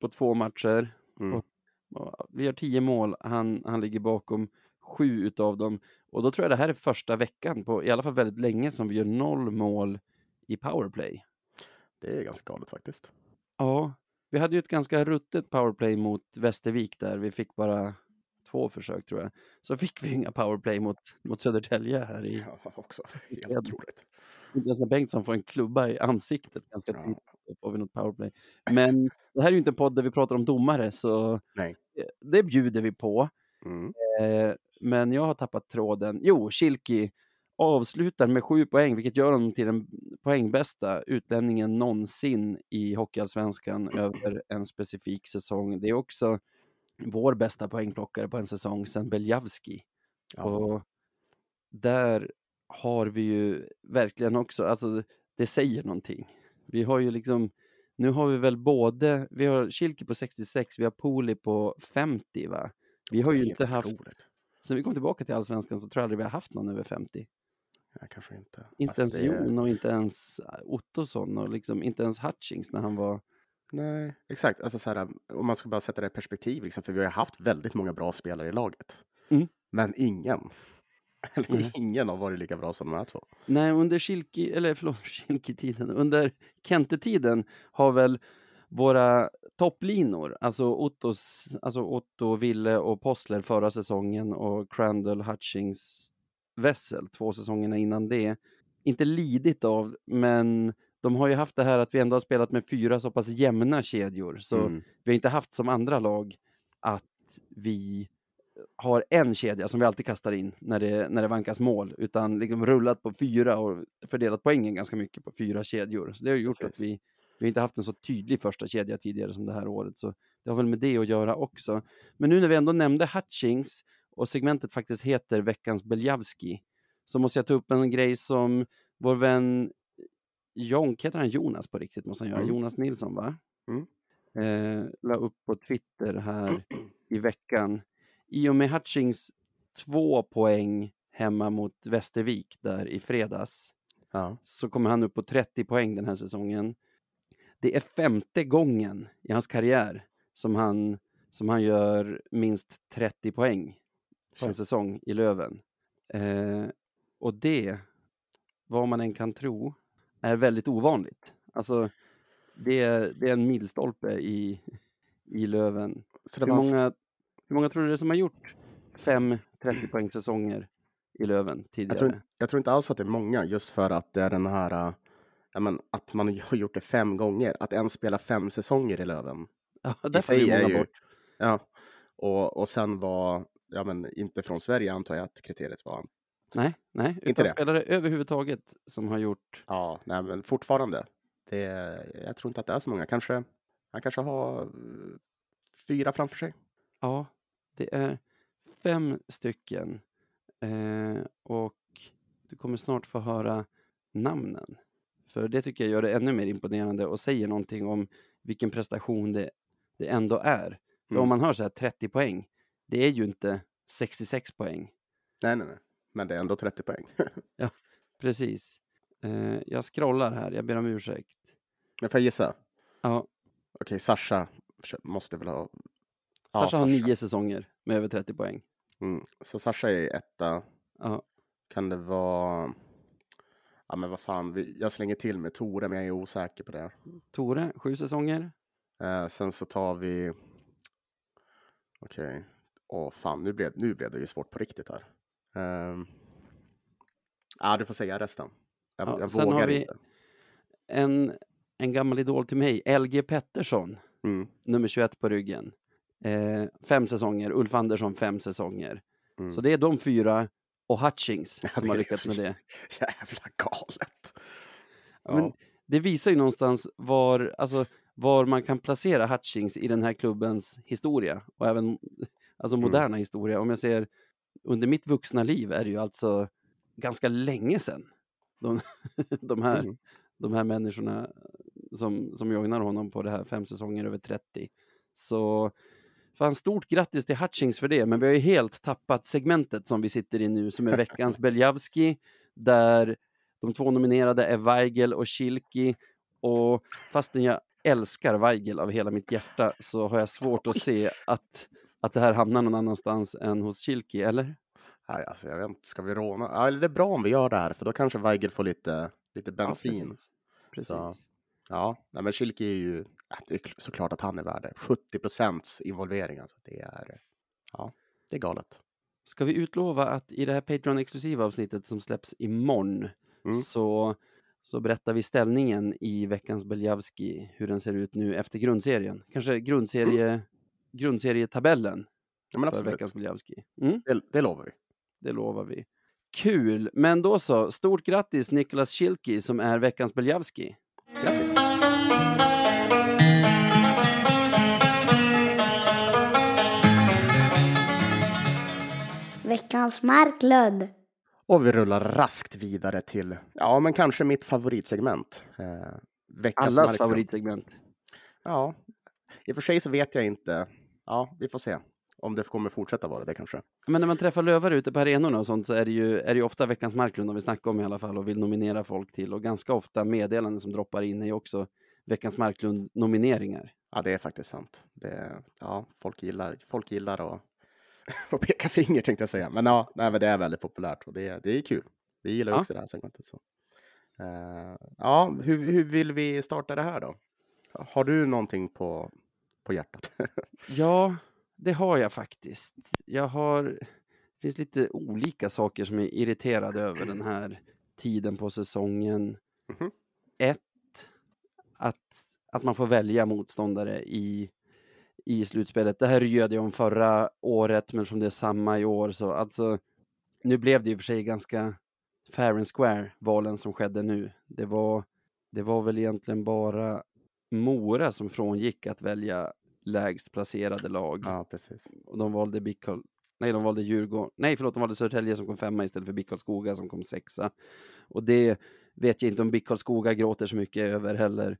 B: på två matcher. Mm. Och, och, vi har tio mål. Han, han ligger bakom sju utav dem. Och då tror jag det här är första veckan på i alla fall väldigt länge som vi gör noll mål i powerplay.
A: Det är ganska galet faktiskt.
B: Ja, vi hade ju ett ganska ruttet powerplay mot Västervik där. Vi fick bara två försök tror jag. Så fick vi inga powerplay mot, mot Södertälje här i...
A: Ja, också. Helt otroligt.
B: När Bengtsson får en klubba i ansiktet ganska ja. tidigt får vi något powerplay. Men det här är ju inte en podd där vi pratar om domare så
A: Nej.
B: det bjuder vi på. Mm. Eh, men jag har tappat tråden. Jo, Kilki avslutar med sju poäng, vilket gör honom till den poängbästa utlänningen någonsin i Hockeyallsvenskan över en specifik säsong. Det är också vår bästa poängplockare på en säsong sedan Beljavski. Ja. Och där har vi ju verkligen också, alltså det säger någonting. Vi har ju liksom, nu har vi väl både, vi har Kilke på 66, vi har Poli på 50 va? Vi har ju inte haft, otroligt. sen vi kom tillbaka till Allsvenskan så tror jag aldrig vi har haft någon över 50.
A: Ja, kanske inte.
B: Inte alltså, ens Jon och inte ens Ottosson och liksom inte ens Hutchings när han var
A: Nej, exakt. Alltså så här, om man ska bara sätta det i perspektiv, liksom, för vi har haft väldigt många bra spelare i laget. Mm. Men ingen, eller mm. ingen har varit lika bra som de här två.
B: Nej, under Kilki, eller förlåt, Kilki-tiden, under Kente-tiden har väl våra topplinor, alltså Ottos, alltså Otto, Ville och Postler förra säsongen och Crandall, Hutchings, Wessel två säsongerna innan det, inte lidit av, men de har ju haft det här att vi ändå har spelat med fyra så pass jämna kedjor, så mm. vi har inte haft som andra lag att vi har en kedja som vi alltid kastar in när det, när det vankas mål, utan liksom rullat på fyra och fördelat poängen ganska mycket på fyra kedjor. Så det har gjort Precis. att vi, vi har inte haft en så tydlig första kedja tidigare som det här året, så det har väl med det att göra också. Men nu när vi ändå nämnde Hutchings och segmentet faktiskt heter veckans Beljavski, så måste jag ta upp en grej som vår vän Jonk, heter han Jonas på riktigt måste han göra, mm. Jonas Nilsson va? Mm. Eh, la upp på Twitter här i veckan. I och med Hutchings två poäng hemma mot Västervik där i fredags ja. så kommer han upp på 30 poäng den här säsongen. Det är femte gången i hans karriär som han, som han gör minst 30 poäng på en säsong i Löven. Eh, och det, vad man än kan tro, är väldigt ovanligt. Alltså, det är, det är en milstolpe i, i Löven. hur, många, hur många tror du det är som har gjort fem 30 poäng säsonger i Löven tidigare?
A: Jag tror, jag tror, inte alls att det är många, just för att det är den här men, att man har gjort det fem gånger. Att ens spela fem säsonger i Löven.
B: Ja, vi
A: är
B: många
A: ju-
B: bort.
A: Ja. Och, och sen var, ja men inte från Sverige antar jag att kriteriet var.
B: Nej, nej.
A: Inte det.
B: spelare överhuvudtaget som har gjort...
A: Ja, nej men fortfarande. Det, jag tror inte att det är så många. Kanske, han kanske har eh, fyra framför sig.
B: Ja, det är fem stycken. Eh, och du kommer snart få höra namnen. För det tycker jag gör det ännu mer imponerande och säger någonting om vilken prestation det, det ändå är. För
A: Mm.
B: om man hör så här 30 poäng, det är ju inte 66 poäng.
A: Nej, nej, nej. Men det är ändå 30 poäng.
B: Precis. Eh, jag scrollar här, jag ber om ursäkt.
A: Men får jag gissa?
B: Ja,
A: Okej, Sasha försö- måste väl ha... Ja,
B: Sasha har
A: Sasha.
B: nio säsonger med över 30 poäng.
A: Mm. Så Sasha är etta.
B: Ja,
A: Kan det vara... Ja, men vad fan. Jag slänger till med Tore, men jag är osäker på det.
B: Tore, sju säsonger.
A: Eh, sen så tar vi... Okej. Åh, fan. Nu blev, nu blev det ju svårt på riktigt här. Um... Ja, du får säga resten. Jag,
B: Ja,
A: jag
B: sen har
A: vågar
B: vi-
A: inte.
B: En, en gammal idol till mig, LG Pettersson.
A: Mm.
B: nummer 21 på ryggen. Eh, fem säsonger, Ulf Andersson fem säsonger.
A: Mm.
B: Så det är de fyra och Hutchings
A: Ja,
B: som har lyckats med det.
A: Jävla galet.
B: Ja. Men det visar ju någonstans var, alltså, var man kan placera Hutchings i den här klubbens historia och även alltså
A: Mm.
B: moderna historia. Om jag ser under mitt vuxna liv är det ju alltså ganska länge sedan de, de, här,
A: Mm.
B: de här människorna som, som joinar honom på det här fem säsonger över 30. Så fan stort grattis till Hutchings för det, men vi har ju helt tappat segmentet som vi sitter i nu som är veckans Beljavski där de två nominerade är Weigel och Schilki och fastän jag älskar Weigel av hela mitt hjärta så har jag svårt att se att, att det här hamnar någon annanstans än hos Schilki, eller?
A: Nej, alltså, jag vet inte, ska vi råna? Ja, eller det är bra om vi gör det här, för då kanske Weigel får lite, lite bensin.
B: Ja, precis.
A: Så- Ja, nej, men Schilke är ju, det är kl- såklart att han är värd det. 70 procents involvering, alltså. Det är, ja, det är galet.
B: Ska vi utlova att i det här Patreon-exklusiva avsnittet som släpps imorgon
A: Mm.
B: så, så berättar vi ställningen i veckans Beljavski, hur den ser ut nu efter grundserien. Kanske grundserie, grundserietabellen
A: Ja, men
B: för
A: absolut,
B: veckans Beljavski. Mm,
A: det, det lovar vi.
B: det lovar vi. Kul, men då så, stort grattis Niklas Schilki som är veckans Beljavski.
A: Grattis!
D: Veckans Marklund.
A: Och vi rullar raskt vidare till, ja, men kanske mitt favoritsegment. Eh, veckans
B: Allas
A: Marklund.
B: favoritsegment.
A: Ja, i och för sig så vet jag inte. Ja, vi får se om det kommer fortsätta vara det kanske.
B: Men när man träffar lövare ute på arenorna och sånt så är det ju, är det ju ofta veckans Marklund de vill snacka om i alla fall och vill nominera folk till och ganska ofta meddelanden som droppar in är ju också veckans Marklund nomineringar.
A: Ja, det är faktiskt sant. Det, ja, folk gillar, folk gillar att, att peka finger tänkte jag säga. Men ja, nej, men det är väldigt populärt och det, det är kul. Vi gillar
B: Ja.
A: också det här segmentet. Så. Eh, ja, hur, hur vill vi starta det här då? Har du någonting på, på hjärtat?
B: Ja, det har jag faktiskt. Jag har, det finns lite olika saker som är irriterad över den här tiden på säsongen.
A: Mhm.
B: Ett, att, att man får välja motståndare i, i slutspelet. Det här röjde jag om förra året, men som det är samma i år så alltså, nu blev det och för sig ganska fair and square valen som skedde nu. Det var, det var väl egentligen bara Mora som frångick att välja lägst placerade lag.
A: ja, precis.
B: Och de valde BIK Karl- Nej, de valde Djurgården. Nej, förlåt, de valde Södertälje som kom femma istället för BIK Karlskoga som kom sexa. Och det vet jag inte om BIK Karlskoga gråter så mycket över heller.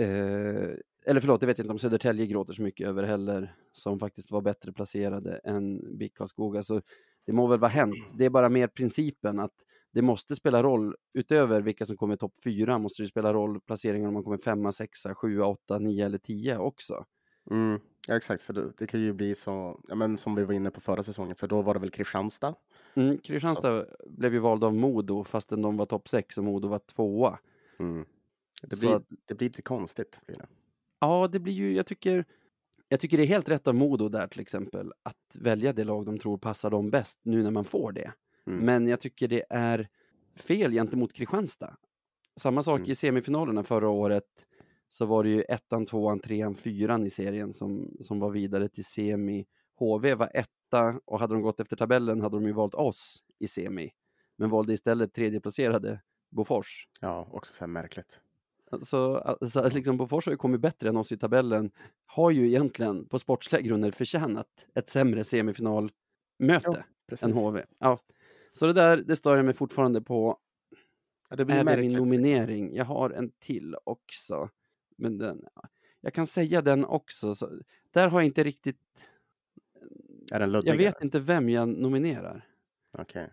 B: Eh, eller förlåt, det vet jag inte om Södertälje gråter så mycket över heller, som faktiskt var bättre placerade än BIK Karlskoga. Så det må väl vara hänt. Det är bara mer principen att det måste spela roll, utöver vilka som kommer i topp fyra, måste det spela roll placeringen om man kommer femma, sexa, sjua, åtta, nio eller tio också.
A: Mm, ja, exakt, för det, det kan ju bli så, ja, men som vi var inne på förra säsongen, för då var det väl Kristianstad.
B: Mm, Kristianstad blev ju vald av Modo fastän de var topp 6 och Modo var tvåa.
A: Mm. Det,
B: Så
A: blir,
B: att-
A: det blir lite konstigt. Blir det.
B: Ja, det blir ju, jag tycker, jag tycker det är helt rätt av Modo där till exempel att välja det lag de tror passar dem bäst nu när man får det.
A: Mm.
B: Men jag tycker det är fel gentemot Kristianstad. Samma sak
A: Mm.
B: i semifinalerna förra året så var det ju ettan, tvåan, trean, fyran i serien som, som var vidare till semi. HV var etta och hade de gått efter tabellen hade de ju valt oss i semi. Men valde istället tredjeplacerade Bofors.
A: Ja, också så här märkligt.
B: Så, alltså, liksom Bofors har ju kommit bättre än oss i tabellen. Har ju egentligen på sportsliga grunder förtjänat ett sämre semifinalmöte
A: Ja,
B: än HV. Ja. Så det där, det står jag mig fortfarande på.
A: Ja, det blir
B: är det
A: märkligt.
B: min
A: liksom.
B: nominering? Jag har en till också. Men den, jag kan säga den också. Så, där har jag inte riktigt...
A: Är den
B: Jag vet inte vem jag nominerar.
A: Okej.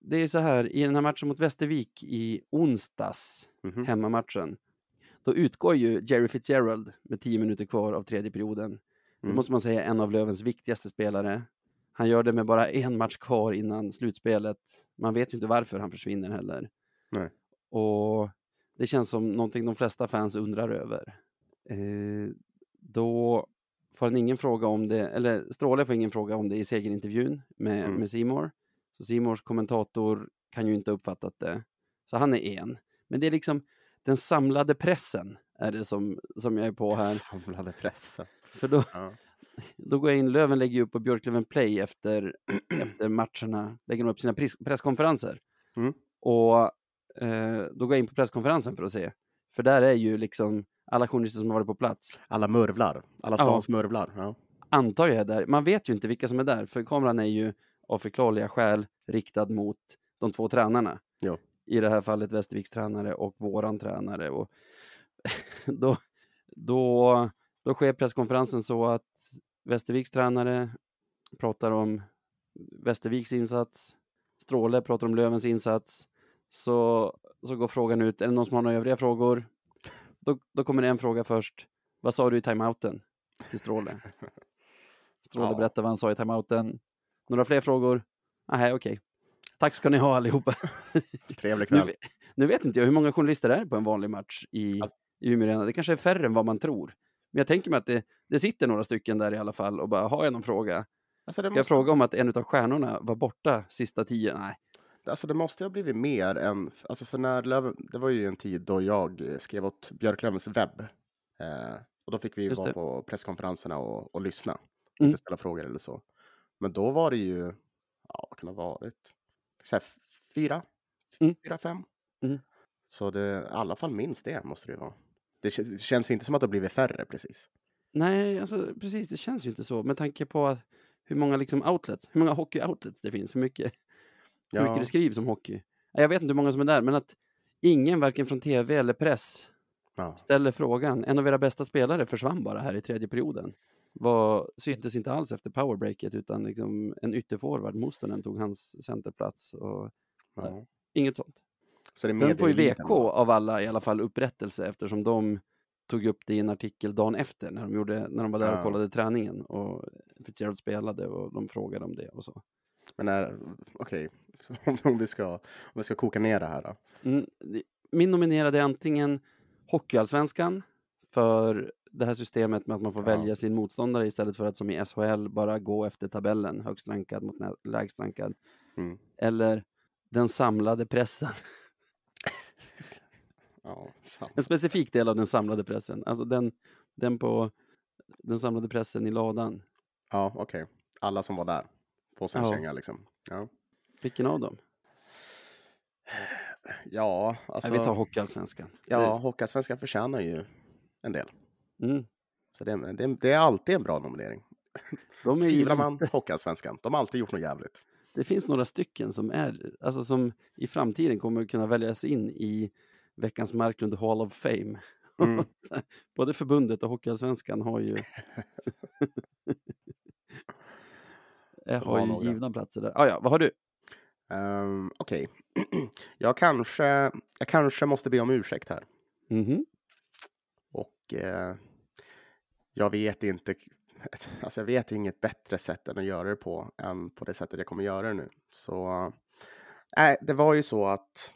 B: Det är så här, i den här matchen mot Västervik i onsdags,
A: Mhm.
B: hemmamatchen, då utgår ju Jerry Fitzgerald med tio minuter kvar av tredje perioden. Då
A: Mm.
B: måste man säga en av Lövens viktigaste spelare. Han gör det med bara en match kvar innan slutspelet. Man vet ju inte varför han försvinner heller.
A: Nej.
B: Och det känns som någonting de flesta fans undrar över. Eh, då får han ingen fråga om det, eller Stråle får ingen fråga om det i segerintervjun med,
A: Mm.
B: med Simor. Så Simors kommentator kan ju inte ha uppfattat det. Så han är en. Men det är liksom den samlade pressen är det som, som jag är på här.
A: Samlade pressen.
B: För då,
A: Ja.
B: Då går jag in, Löven lägger upp på Björklöven Play efter, efter matcherna, lägger de upp sina press, presskonferenser.
A: Mm.
B: Och eh, då går jag in på presskonferensen för att se. För där är ju liksom alla journalister som har varit på plats.
A: Alla murvlar. Alla
B: Ja.
A: stans murvlar. Ja.
B: Antar jag är där. Man vet ju inte vilka som är där, för kameran är ju av förklarliga skäl riktad mot de två tränarna.
A: Jo.
B: I det här fallet Västerviks tränare och våran tränare. Och då, då, då sker presskonferensen så att Västerviks tränare pratar om Västerviks insats, Stråle pratar om Lövens insats. Så, så går frågan ut, är det någon som har några övriga frågor? Då, då kommer det en fråga först. Vad sa du i timeouten? Till Stråle. Stråle
A: Ja.
B: berättar vad han sa i timeouten. Några fler frågor? Nej, okej. Tack ska ni ha allihopa.
A: Trevlig
B: Nu,
A: kväll.
B: ve- nu vet inte jag hur många journalister det är på en vanlig match i,
A: Alltså-
B: i Umeå Arena. Det kanske är färre än vad man tror. Men jag tänker mig att det, det sitter några stycken där i alla fall och bara, har jag någon fråga?
A: Alltså
B: Ska jag
A: måste,
B: fråga om att en av stjärnorna var borta sista tio? Nej.
A: alltså det måste ju ha blivit mer än... Alltså för när Löven, det var ju en tid då jag eh, skrev åt Björklövens webb. Eh, och då fick vi
B: Just
A: vara
B: det.
A: på presskonferenserna och, och lyssna.
B: Mm.
A: Inte ställa frågor eller så. Men då var det ju... Ja, vad kan det ha varit? Så här, fyra?
B: Mm.
A: Fyra, fem?
B: Mm.
A: Så det, i alla fall minst det måste det ju vara. Det, kä- det känns inte som att det har blivit färre precis.
B: Nej, alltså precis, det känns ju inte så. Med tanke på att hur många liksom outlets, hur många hockey-outlets det finns, hur mycket, hur
A: Ja.
B: mycket det skrivs om hockey. Jag vet inte hur många som är där, men att ingen, varken från tv eller press,
A: Ja.
B: ställer frågan. En av era bästa spelare försvann bara här i tredje perioden. Var, syntes inte alls efter powerbreaket, utan liksom en ytterforward, Mustonen, tog hans centerplats. Och
A: Ja.
B: inget sånt.
A: Så det
B: Sen får ju VK
A: då.
B: av alla i alla fall upprättelse eftersom de tog upp det i en artikel dagen efter när de, gjorde, när de var där och kollade träningen och Fitzgerald spelade och de frågade om det och så.
A: Men okej, så om, vi ska, om vi ska koka ner det här då.
B: Mm, min nominerade är antingen Hockeyallsvenskan för det här systemet med att man får
A: Ja.
B: välja sin motståndare istället för att som i SHL bara gå efter tabellen, högst rankad mot lägst rankad.
A: Mm.
B: Eller den samlade pressen,
A: Ja,
B: en specifik del av den samlade pressen, alltså den, den på den samlade pressen i ladan.
A: ja okej. Alla som var där får sig en
B: Ja.
A: känga liksom. Ja,
B: Vilken av dem?
A: ja alltså.
B: Nej, vi tar Hockeyallsvenskan.
A: ja, Hockeyallsvenskan förtjänar ju en del.
B: Mm,
A: Så det, det, det är alltid en bra nominering.
B: de är
A: Tvivlar man Hockeyallsvenskan, de har alltid gjort något jävligt.
B: Det finns några stycken som är, alltså som i framtiden kommer kunna väljas in i veckans Marklund Hall of Fame.
A: Mm.
B: Både förbundet och Hockeyallsvenskan har ju Jag
A: har
B: ju
A: några.
B: givna platser där. Ah, ja, vad har du?
A: Um, okej. jag, kanske, jag kanske måste be om ursäkt här.
B: Mhm.
A: Och eh, jag vet inte, alltså jag vet inget bättre sätt än att göra det på än på det sättet jag kommer göra det nu. Så nej, det var ju så att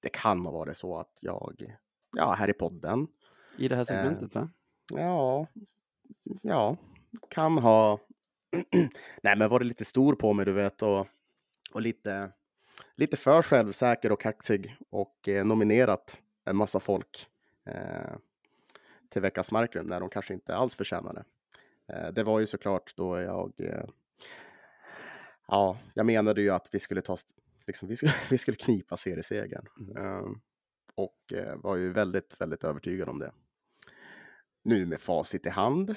A: det kan ha varit så att jag, ja, här i podden,
B: I det här segmentet va?
A: ja, ja, kan ha, nej men varit lite stor på mig du vet och, och lite, lite för självsäker och kaxig och eh, nominerat en massa folk eh, till veckans Marklund när de kanske inte alls förtjänade. Eh, det var ju såklart då jag eh, Ja, jag menade ju att vi skulle ta, liksom, vi skulle, vi skulle knipa seriesegern.
B: Mm.
A: Um, och eh, var ju väldigt, väldigt övertygad om det. Nu med facit i hand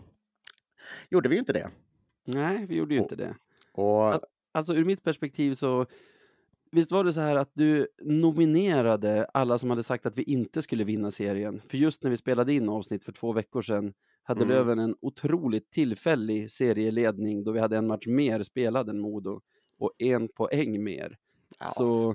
A: gjorde vi inte det.
B: Nej, vi gjorde ju
A: Och-
B: inte det.
A: Och
B: Att- Alltså ur mitt perspektiv så, visst var det så här att du nominerade alla som hade sagt att vi inte skulle vinna serien? För just när vi spelade in avsnitt för två veckor sedan hade
A: Mm.
B: Löven en otroligt tillfällig serieledning då vi hade en match mer spelad än Modo och en poäng mer.
A: ja,
B: så-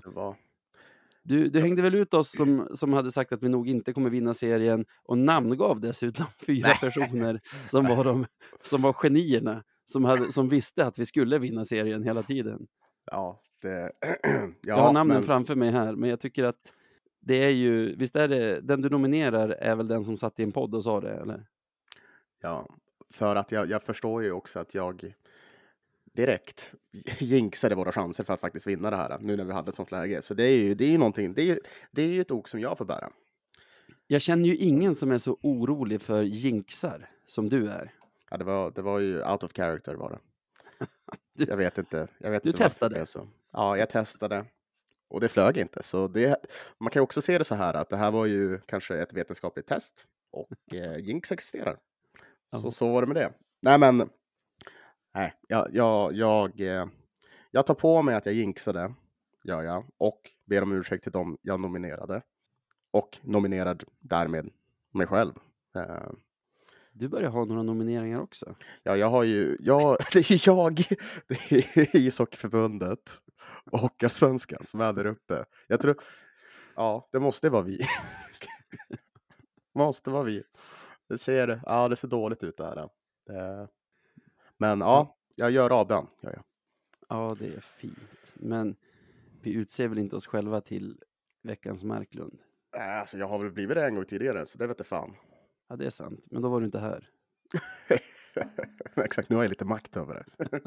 B: Du, du hängde väl ut oss som, som hade sagt att vi nog inte kommer vinna serien och namngav dessutom fyra
A: Nej. personer
B: som var, de, som var genierna som, hade, som visste att vi skulle vinna serien hela tiden.
A: ja, det,
B: jag
A: ja,
B: har namnen
A: men,
B: framför mig här, men jag tycker att det är ju, visst är det, den du nominerar är väl den som satt i en podd och sa det, eller?
A: Ja, för att jag, jag förstår ju också att jag direkt jinxade våra chanser för att faktiskt vinna det här nu när vi hade ett sånt läge. Så det är ju, det är ju någonting, det är det är ju ett ok som jag får bära.
B: Jag känner ju ingen som är så orolig för jinxar som du är.
A: Ja, det var, det var ju out of character var det. Jag vet inte. Jag vet
B: Du
A: inte
B: testade?
A: så. Ja, jag testade. Och det flög inte. Så det, man kan ju också se det så här att det här var ju kanske ett vetenskapligt test och eh, jinx existerar. Så, så var det med det. Nej, men nej, jag, jag, jag, eh, jag tar på mig att jag jinxade, gör jag, och ber om ursäkt till dem jag nominerade. Och nominerad därmed mig själv. Eh,
B: Du börjar ha några nomineringar också.
A: Ja, jag har ju, ja, det är jag, det är ishockeyförbundet och Hockeyallsvenskan som är där uppe. Jag tror, ja, det måste vara vi. måste vara vi. Det ser, ja, det ser dåligt ut det här. Det, men ja, jag gör avbön. Gör jag.
B: Ja, det är fint. Men vi utser väl inte oss själva till veckans Marklund?
A: Alltså, jag har väl blivit det en gång tidigare, så det vet jag fan.
B: Ja, det är sant. Men då var du inte här.
A: Exakt, nu har jag lite makt över det.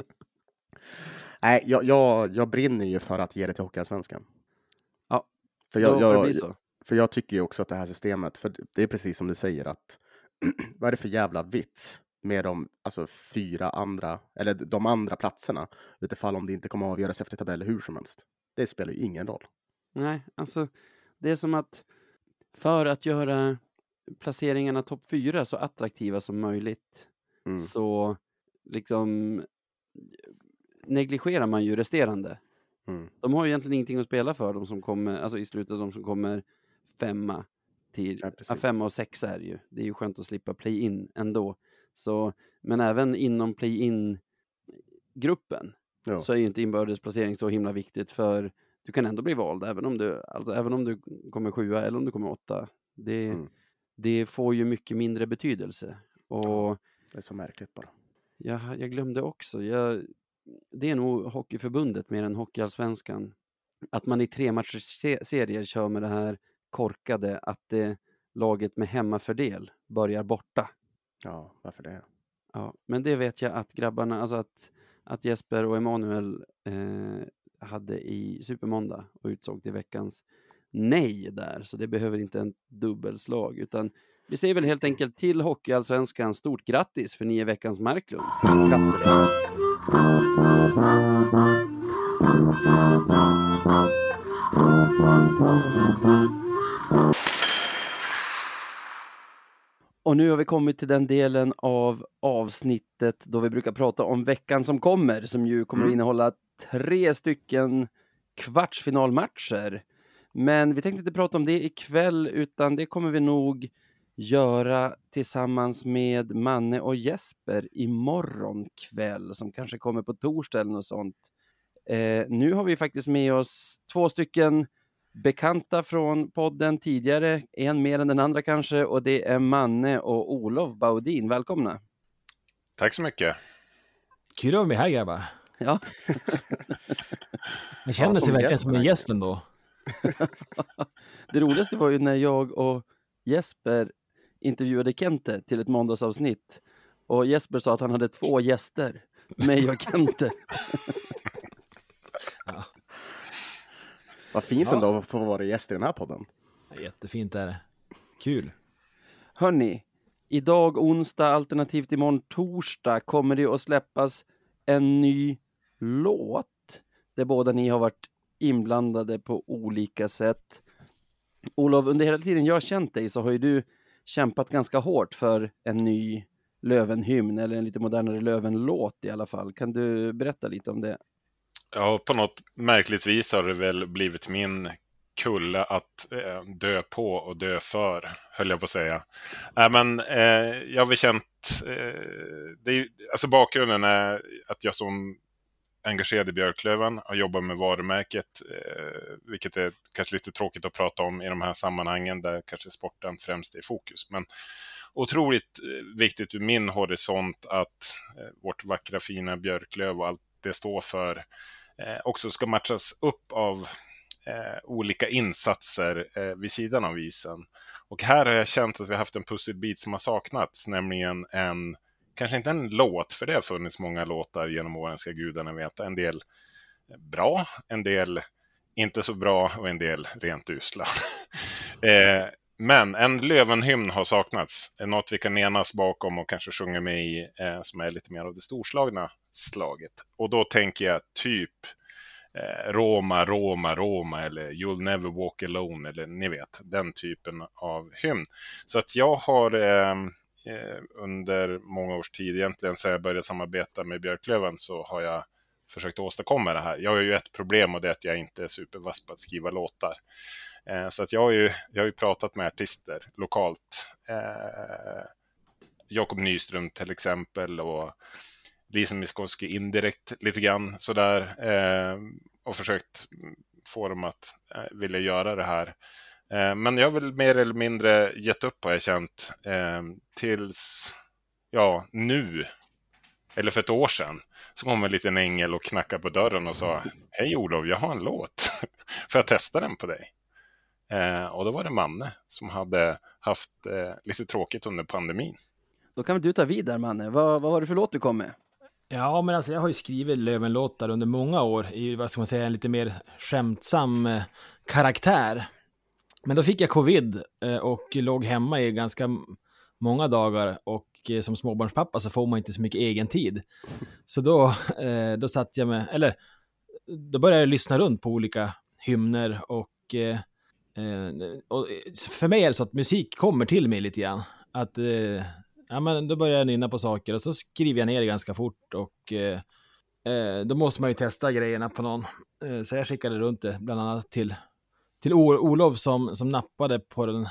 A: Nej, jag, jag, jag brinner ju för att ge det till Hockeyallsvenskan.
B: Ja,
A: för jag,
B: det
A: jag,
B: bli så.
A: För jag tycker ju också att det här systemet, för det är precis som du säger att vad är det för jävla vits med de alltså, fyra andra, eller de andra platserna utifall om det inte kommer att avgöras efter tabell hur som helst. Det spelar ju ingen roll.
B: Nej, alltså det är som att för att göra placeringarna topp fyra så attraktiva som möjligt
A: Mm.
B: så liksom negligerar man ju resterande.
A: Mm.
B: De har ju egentligen ingenting att spela för, de som kommer, alltså i slutet, de som kommer femma till,
A: Ja,
B: femma och sexa är det ju. Det är ju skönt att slippa play-in ändå. Så, men även inom play-in-gruppen
A: Ja.
B: så är ju inte inbördesplacering så himla viktigt för du kan ändå bli vald även om du, alltså, även om du kommer sjua eller om du kommer åtta. Det,
A: Mm.
B: det får ju mycket mindre betydelse. Och
A: Det är så märkligt bara.
B: jag, jag glömde också, jag, det är nog Hockeyförbundet mer än Hockeyallsvenskan. Att man i tre matchers se- serier kör med det här korkade att det laget med hemmafördel börjar borta.
A: Ja, varför det?
B: Ja, men det vet jag att grabbarna, alltså att, att Jesper och Emanuel eh, hade i Supermåndag och utsåg till veckans nej där, så det behöver inte en dubbelslag, utan vi säger väl helt enkelt till Hockeyallsvenskan stort grattis för ni är veckans Marklund.
A: Grattis.
B: Och nu har vi kommit till den delen av avsnittet då vi brukar prata om veckan som kommer, som ju kommer att
A: Mm.
B: innehålla tre stycken kvartsfinalmatcher. Men vi tänkte inte prata om det ikväll, utan det kommer vi nog göra tillsammans med Manne och Jesper imorgon kväll, som kanske kommer på torsdag eller något sånt. Eh, nu har vi faktiskt med oss två stycken bekanta från podden tidigare, en mer än den andra kanske, och det är Manne och Olof Baudin. Välkomna!
D: Tack så mycket.
E: Kul att vara med här grabbar.
B: Ja.
E: Man känner
A: Ja,
E: sig
A: som
E: verkligen
A: gäst,
E: som en gäst ändå.
B: Det roligaste var ju när jag och Jesper intervjuade Kente till ett måndagsavsnitt och Jesper sa att han hade två gäster, mig och Kente.
A: Vad fint
E: Ja.
A: ändå att få vara gäst i den här podden.
E: jättefint är det. Kul.
B: Hörni, idag onsdag alternativt imorgon torsdag kommer det att släppas en ny låt där båda ni har varit inblandade på olika sätt. Olof, under hela tiden jag har känt dig så har ju du kämpat ganska hårt för en ny Lövenhymn eller en lite modernare Lövenlåt i alla fall. Kan du berätta lite om det?
D: Ja, på något märkligt vis har det väl blivit min kulle att eh, dö på och dö för, höll jag på att säga. Äh, men eh, jag har väl känt, eh, det är, alltså bakgrunden är att jag som engagerad i Björklöven har jobbat med varumärket, eh, vilket är kanske lite tråkigt att prata om i de här sammanhangen där kanske sporten främst är i fokus. Men otroligt eh, viktigt ur min horisont att eh, vårt vackra fina Björklöv och allt det står för eh, Eh, också ska matchas upp av eh, olika insatser eh, vid sidan av isen. Och här har jag känt att vi har haft en pusselbit som har saknats, nämligen en kanske inte en låt, för det har funnits många låtar genom åren, ska gudarna veta. En del bra, en del inte så bra och en del rent usla. eh, men en Lövenhymn har saknats. Något vi kan enas bakom och kanske sjunga med i, eh, som är lite mer av det storslagna slaget. Och då tänker jag typ eh, Roma, Roma, Roma eller You'll never walk alone eller ni vet, den typen av hymn. Så att jag har ehm, eh, under många års tid, egentligen sedan jag började samarbeta med Björklöven, så har jag försökt åstadkomma det här. Jag har ju ett problem och det är att jag inte är supervass på att skriva låtar. Eh, så att jag har ju, jag har ju pratat med artister lokalt. Eh, Jakob Nyström till exempel och Lisa Miskovsky indirekt lite grann sådär. Eh, och försökt få dem att eh, vilja göra det här. Eh, men jag har väl mer eller mindre gett upp har jag känt. Eh, tills, ja, nu. Eller för ett år sedan. Så kom en liten ängel och knackade på dörren och sa Hej Olof, jag har en låt. Får jag testa den på dig? Eh, och då var det Manne som hade haft eh, lite tråkigt under pandemin.
B: Då kan väl du ta vid där Manne. Vad, vad var det för låt du kom med?
E: Ja, men alltså jag har ju skrivit Lövenlåtar under många år i, vad ska man säga, en lite mer skämtsam eh, karaktär. Men då fick jag covid eh, och låg hemma i ganska många dagar och eh, som småbarnspappa så får man inte så mycket egen tid. Så då, då satt jag med, eller då började jag lyssna runt på olika hymner och, och för mig är det så att musik kommer till mig lite grann. Att, ja men då börjar jag nynna på saker och så skriver jag ner det ganska fort och eh, eh, då måste man ju testa grejerna på någon. Eh, så jag skickade runt det bland annat till till Olof som, som nappade på den,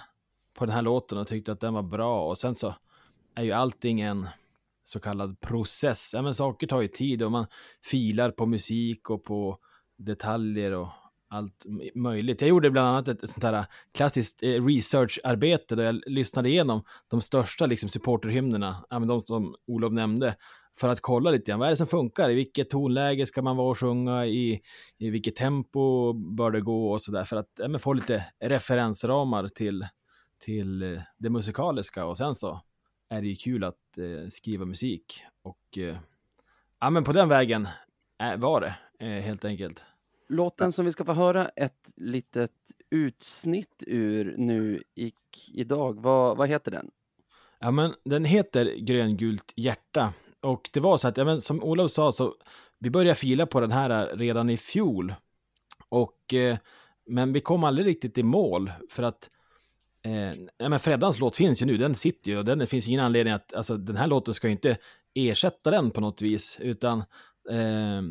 E: på den här låten och tyckte att den var bra. Och sen så är ju allting en så kallad process. Ja, men saker tar ju tid och man filar på musik och på detaljer och allt möjligt. Jag gjorde bland annat ett, ett sånt här äh, klassiskt eh, researcharbete där jag lyssnade igenom de största liksom, supporterhymnerna, även de som Olof nämnde, för att kolla lite grann, vad är det som funkar? I vilket tonläge ska man vara och sjunga? I, i vilket tempo bör det gå? Och så där, för att ja, få lite referensramar till, till eh, det musikaliska. Och sen så är det ju kul att eh, skriva musik. Och eh, ja, men på den vägen eh, var det eh, helt enkelt.
B: Låten som vi ska få höra ett litet utsnitt ur nu i, idag, vad, vad heter den?
E: Ja, men den heter Gröngult hjärta och det var så att, ja, men som Olof sa, så vi började fila på den här redan i fjol. Och, eh, men vi kom aldrig riktigt i mål för att eh, ja, men Freddans låt finns ju nu, den sitter ju och den, det finns ingen anledning att, alltså den här låten ska ju inte ersätta den på något vis, utan, eh,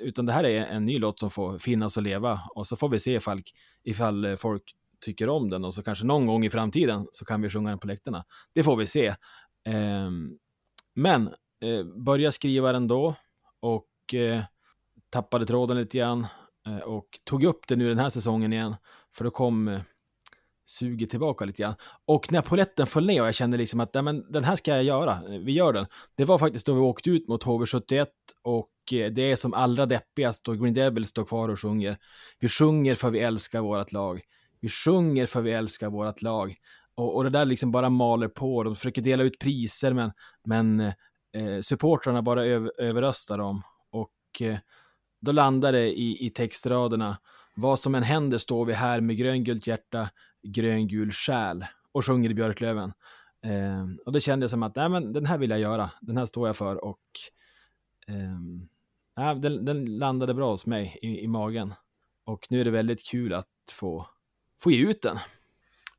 E: utan det här är en ny låt som får finnas och leva och så får vi se ifall, ifall folk tycker om den och så kanske någon gång i framtiden så kan vi sjunga den på läktarna. Det får vi se. Eh, men eh, börja skriva den då och eh, tappade tråden lite grann eh, och tog upp det nu den här säsongen igen. För då kom eh, suger tillbaka lite grann. Och när poletten föll ner och jag kände liksom att men, den här ska jag göra, vi gör den. Det var faktiskt då vi åkte ut mot HV71 och eh, det är som allra deppigast då Green Devil står kvar och sjunger. Vi sjunger för vi älskar vårt lag. Vi sjunger för vi älskar vårt lag. Och, och det där liksom bara maler på. De försöker dela ut priser men, men eh, eh, supportrarna bara över, överröstar dem. Och eh, då landar det i, i textraderna. Vad som än händer står vi här med gröngult hjärta gröngul själ och sjunger i Björklöven. Eh, och det kändes som att nej, men den här vill jag göra, den här står jag för och eh, den, den, landade bra hos mig i, i, magen. Och nu är det väldigt kul att få, få ge ut den.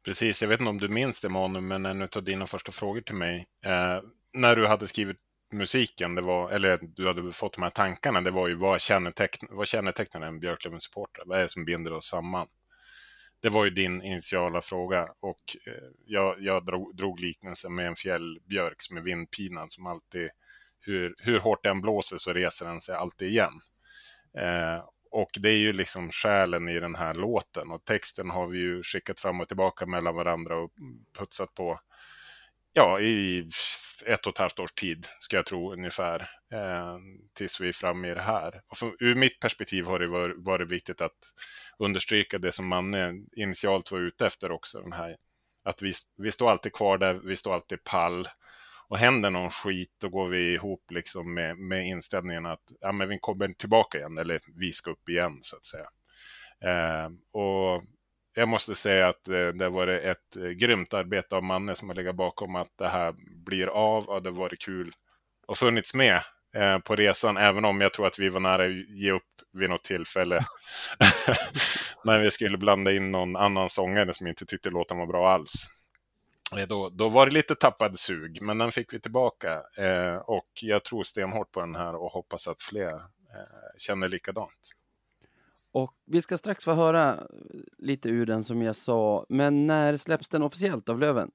D: Precis, jag vet inte om du minns det Manu, men en av dina första frågor till mig, eh, när du hade skrivit musiken, det var, eller du hade fått de här tankarna, det var ju vad, känneteckn, vad kännetecknar en Björklöven-supporter? Vad är det som binder oss samman? Det var ju din initiala fråga och eh, jag, jag drog, drog liknelsen med en fjällbjörk som är vindpinad som alltid, hur, hur hårt den blåser så reser den sig alltid igen. Eh, och det är ju liksom själen i den här låten och texten har vi ju skickat fram och tillbaka mellan varandra och putsat på ja, i ett och ett halvt års tid, ska jag tro ungefär, eh, tills vi är framme i det här. Och för, ur mitt perspektiv har det varit, varit viktigt att understryka det som Manne initialt var ute efter också, den här, att vi, vi står alltid kvar där, vi står alltid pall. Och händer någon skit, då går vi ihop liksom med, med inställningen att ja, men vi kommer tillbaka igen, eller vi ska upp igen, så att säga. Eh, och jag måste säga att eh, det har varit ett eh, grymt arbete av Manne som har legat bakom att det här blir av och det har varit kul och funnits med eh, på resan, även om jag tror att vi var nära att ge upp vid något tillfälle. När vi skulle blanda in någon annan sångare som inte tyckte låten var bra alls. Då, då var det lite tappad sug, men den fick vi tillbaka. och jag tror stenhårt på den här och hoppas att fler känner likadant.
B: Och vi ska strax få höra lite ur den som jag sa, men när släpps den officiellt av Löven?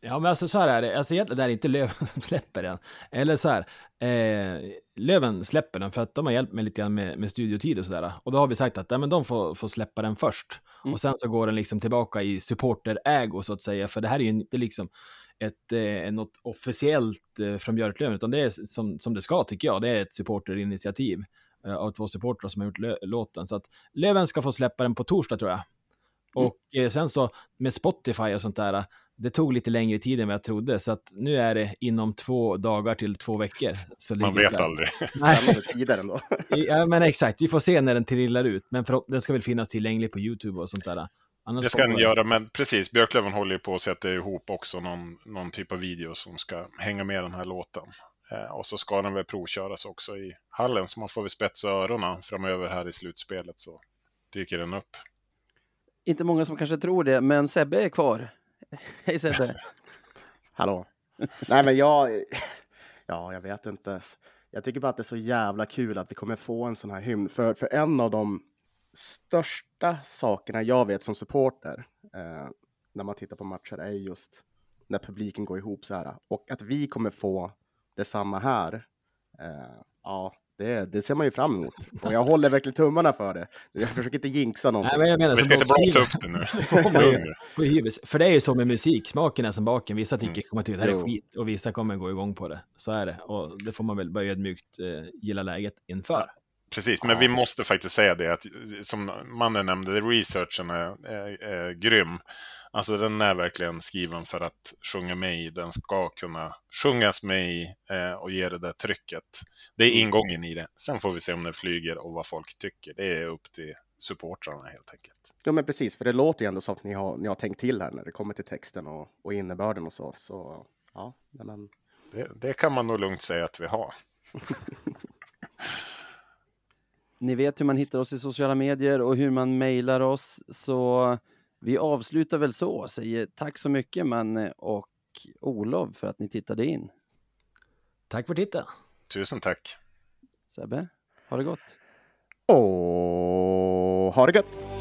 E: Ja, men alltså så här är det, alltså egentligen är det inte Löven som släpper den. Eller så här, eh, Löven släpper den för att de har hjälpt mig lite grann med, med studiotid och sådär. Och då har vi sagt att ja, men de får, får släppa den först. Mm. Och sen så går den liksom tillbaka i supporterägo så att säga, för det här är ju inte liksom ett, eh, något officiellt eh, från Björklöven, utan det är som, som det ska tycker jag, det är ett supporterinitiativ. Eh, av två supportrar som har gjort låten. Så att Löven ska få släppa den på torsdag tror jag. Mm. Och eh, sen så med Spotify och sånt där, det tog lite längre tid än vad jag trodde, så att nu är det inom två dagar till två veckor.
D: Man vet där. aldrig.
A: Spännande tider ändå.
E: ja, men exakt, vi får se när den trillar ut, men för, den ska väl finnas tillgänglig på YouTube och sånt där.
D: Annars det ska den göra, men precis, Björklöven håller ju på att sätta ihop också någon, någon typ av video som ska hänga med den här låten. Eh, och så ska den väl provköras också i hallen, så man får väl spetsa öronen framöver här i slutspelet så dyker den upp.
B: Inte många som kanske tror det, men Sebbe är kvar. Hej Sebbe!
A: Hallå! Nej men jag, ja jag vet inte. Jag tycker bara att det är så jävla kul att vi kommer få en sån här hymn. För, för en av de största sakerna jag vet som supporter eh, när man tittar på matcher är just när publiken går ihop så här. Och att vi kommer få detsamma här. Eh, ja, det, det, ser man ju fram emot. Och jag håller verkligen tummarna för det. Jag försöker inte jinxa någonting.
D: Nej, men jag menar, Vi ska inte blåsa upp det
E: nu. för det är ju så med musik, smaken är som baken. Vissa tycker mm. kommer tycka det här är skit och vissa kommer gå igång på det. Så är det. Och det får man väl bara ödmjukt eh, gilla läget inför.
D: Precis, men vi måste faktiskt säga det att som mannen nämnde, researchen är, är, är grym. Alltså den är verkligen skriven för att sjunga med i. Den ska kunna sjungas med i eh, och ge det där trycket. Det är mm. ingången i det. Sen får vi se om den flyger och vad folk tycker. Det är upp till supportrarna helt enkelt.
A: Ja, men precis, för det låter ju ändå som att ni har, ni har tänkt till här när det kommer till texten och, och innebörden och så. Så ja, men...
D: Det, det kan man nog lugnt säga att vi har.
B: Ni vet hur man hittar oss i sociala medier och hur man mejlar oss, så vi avslutar väl så, och säger tack så mycket Manne och Olof för att ni tittade in.
E: Tack för titeln.
D: Tusen tack.
B: Sebbe, ha det gott.
A: Och ha det gott.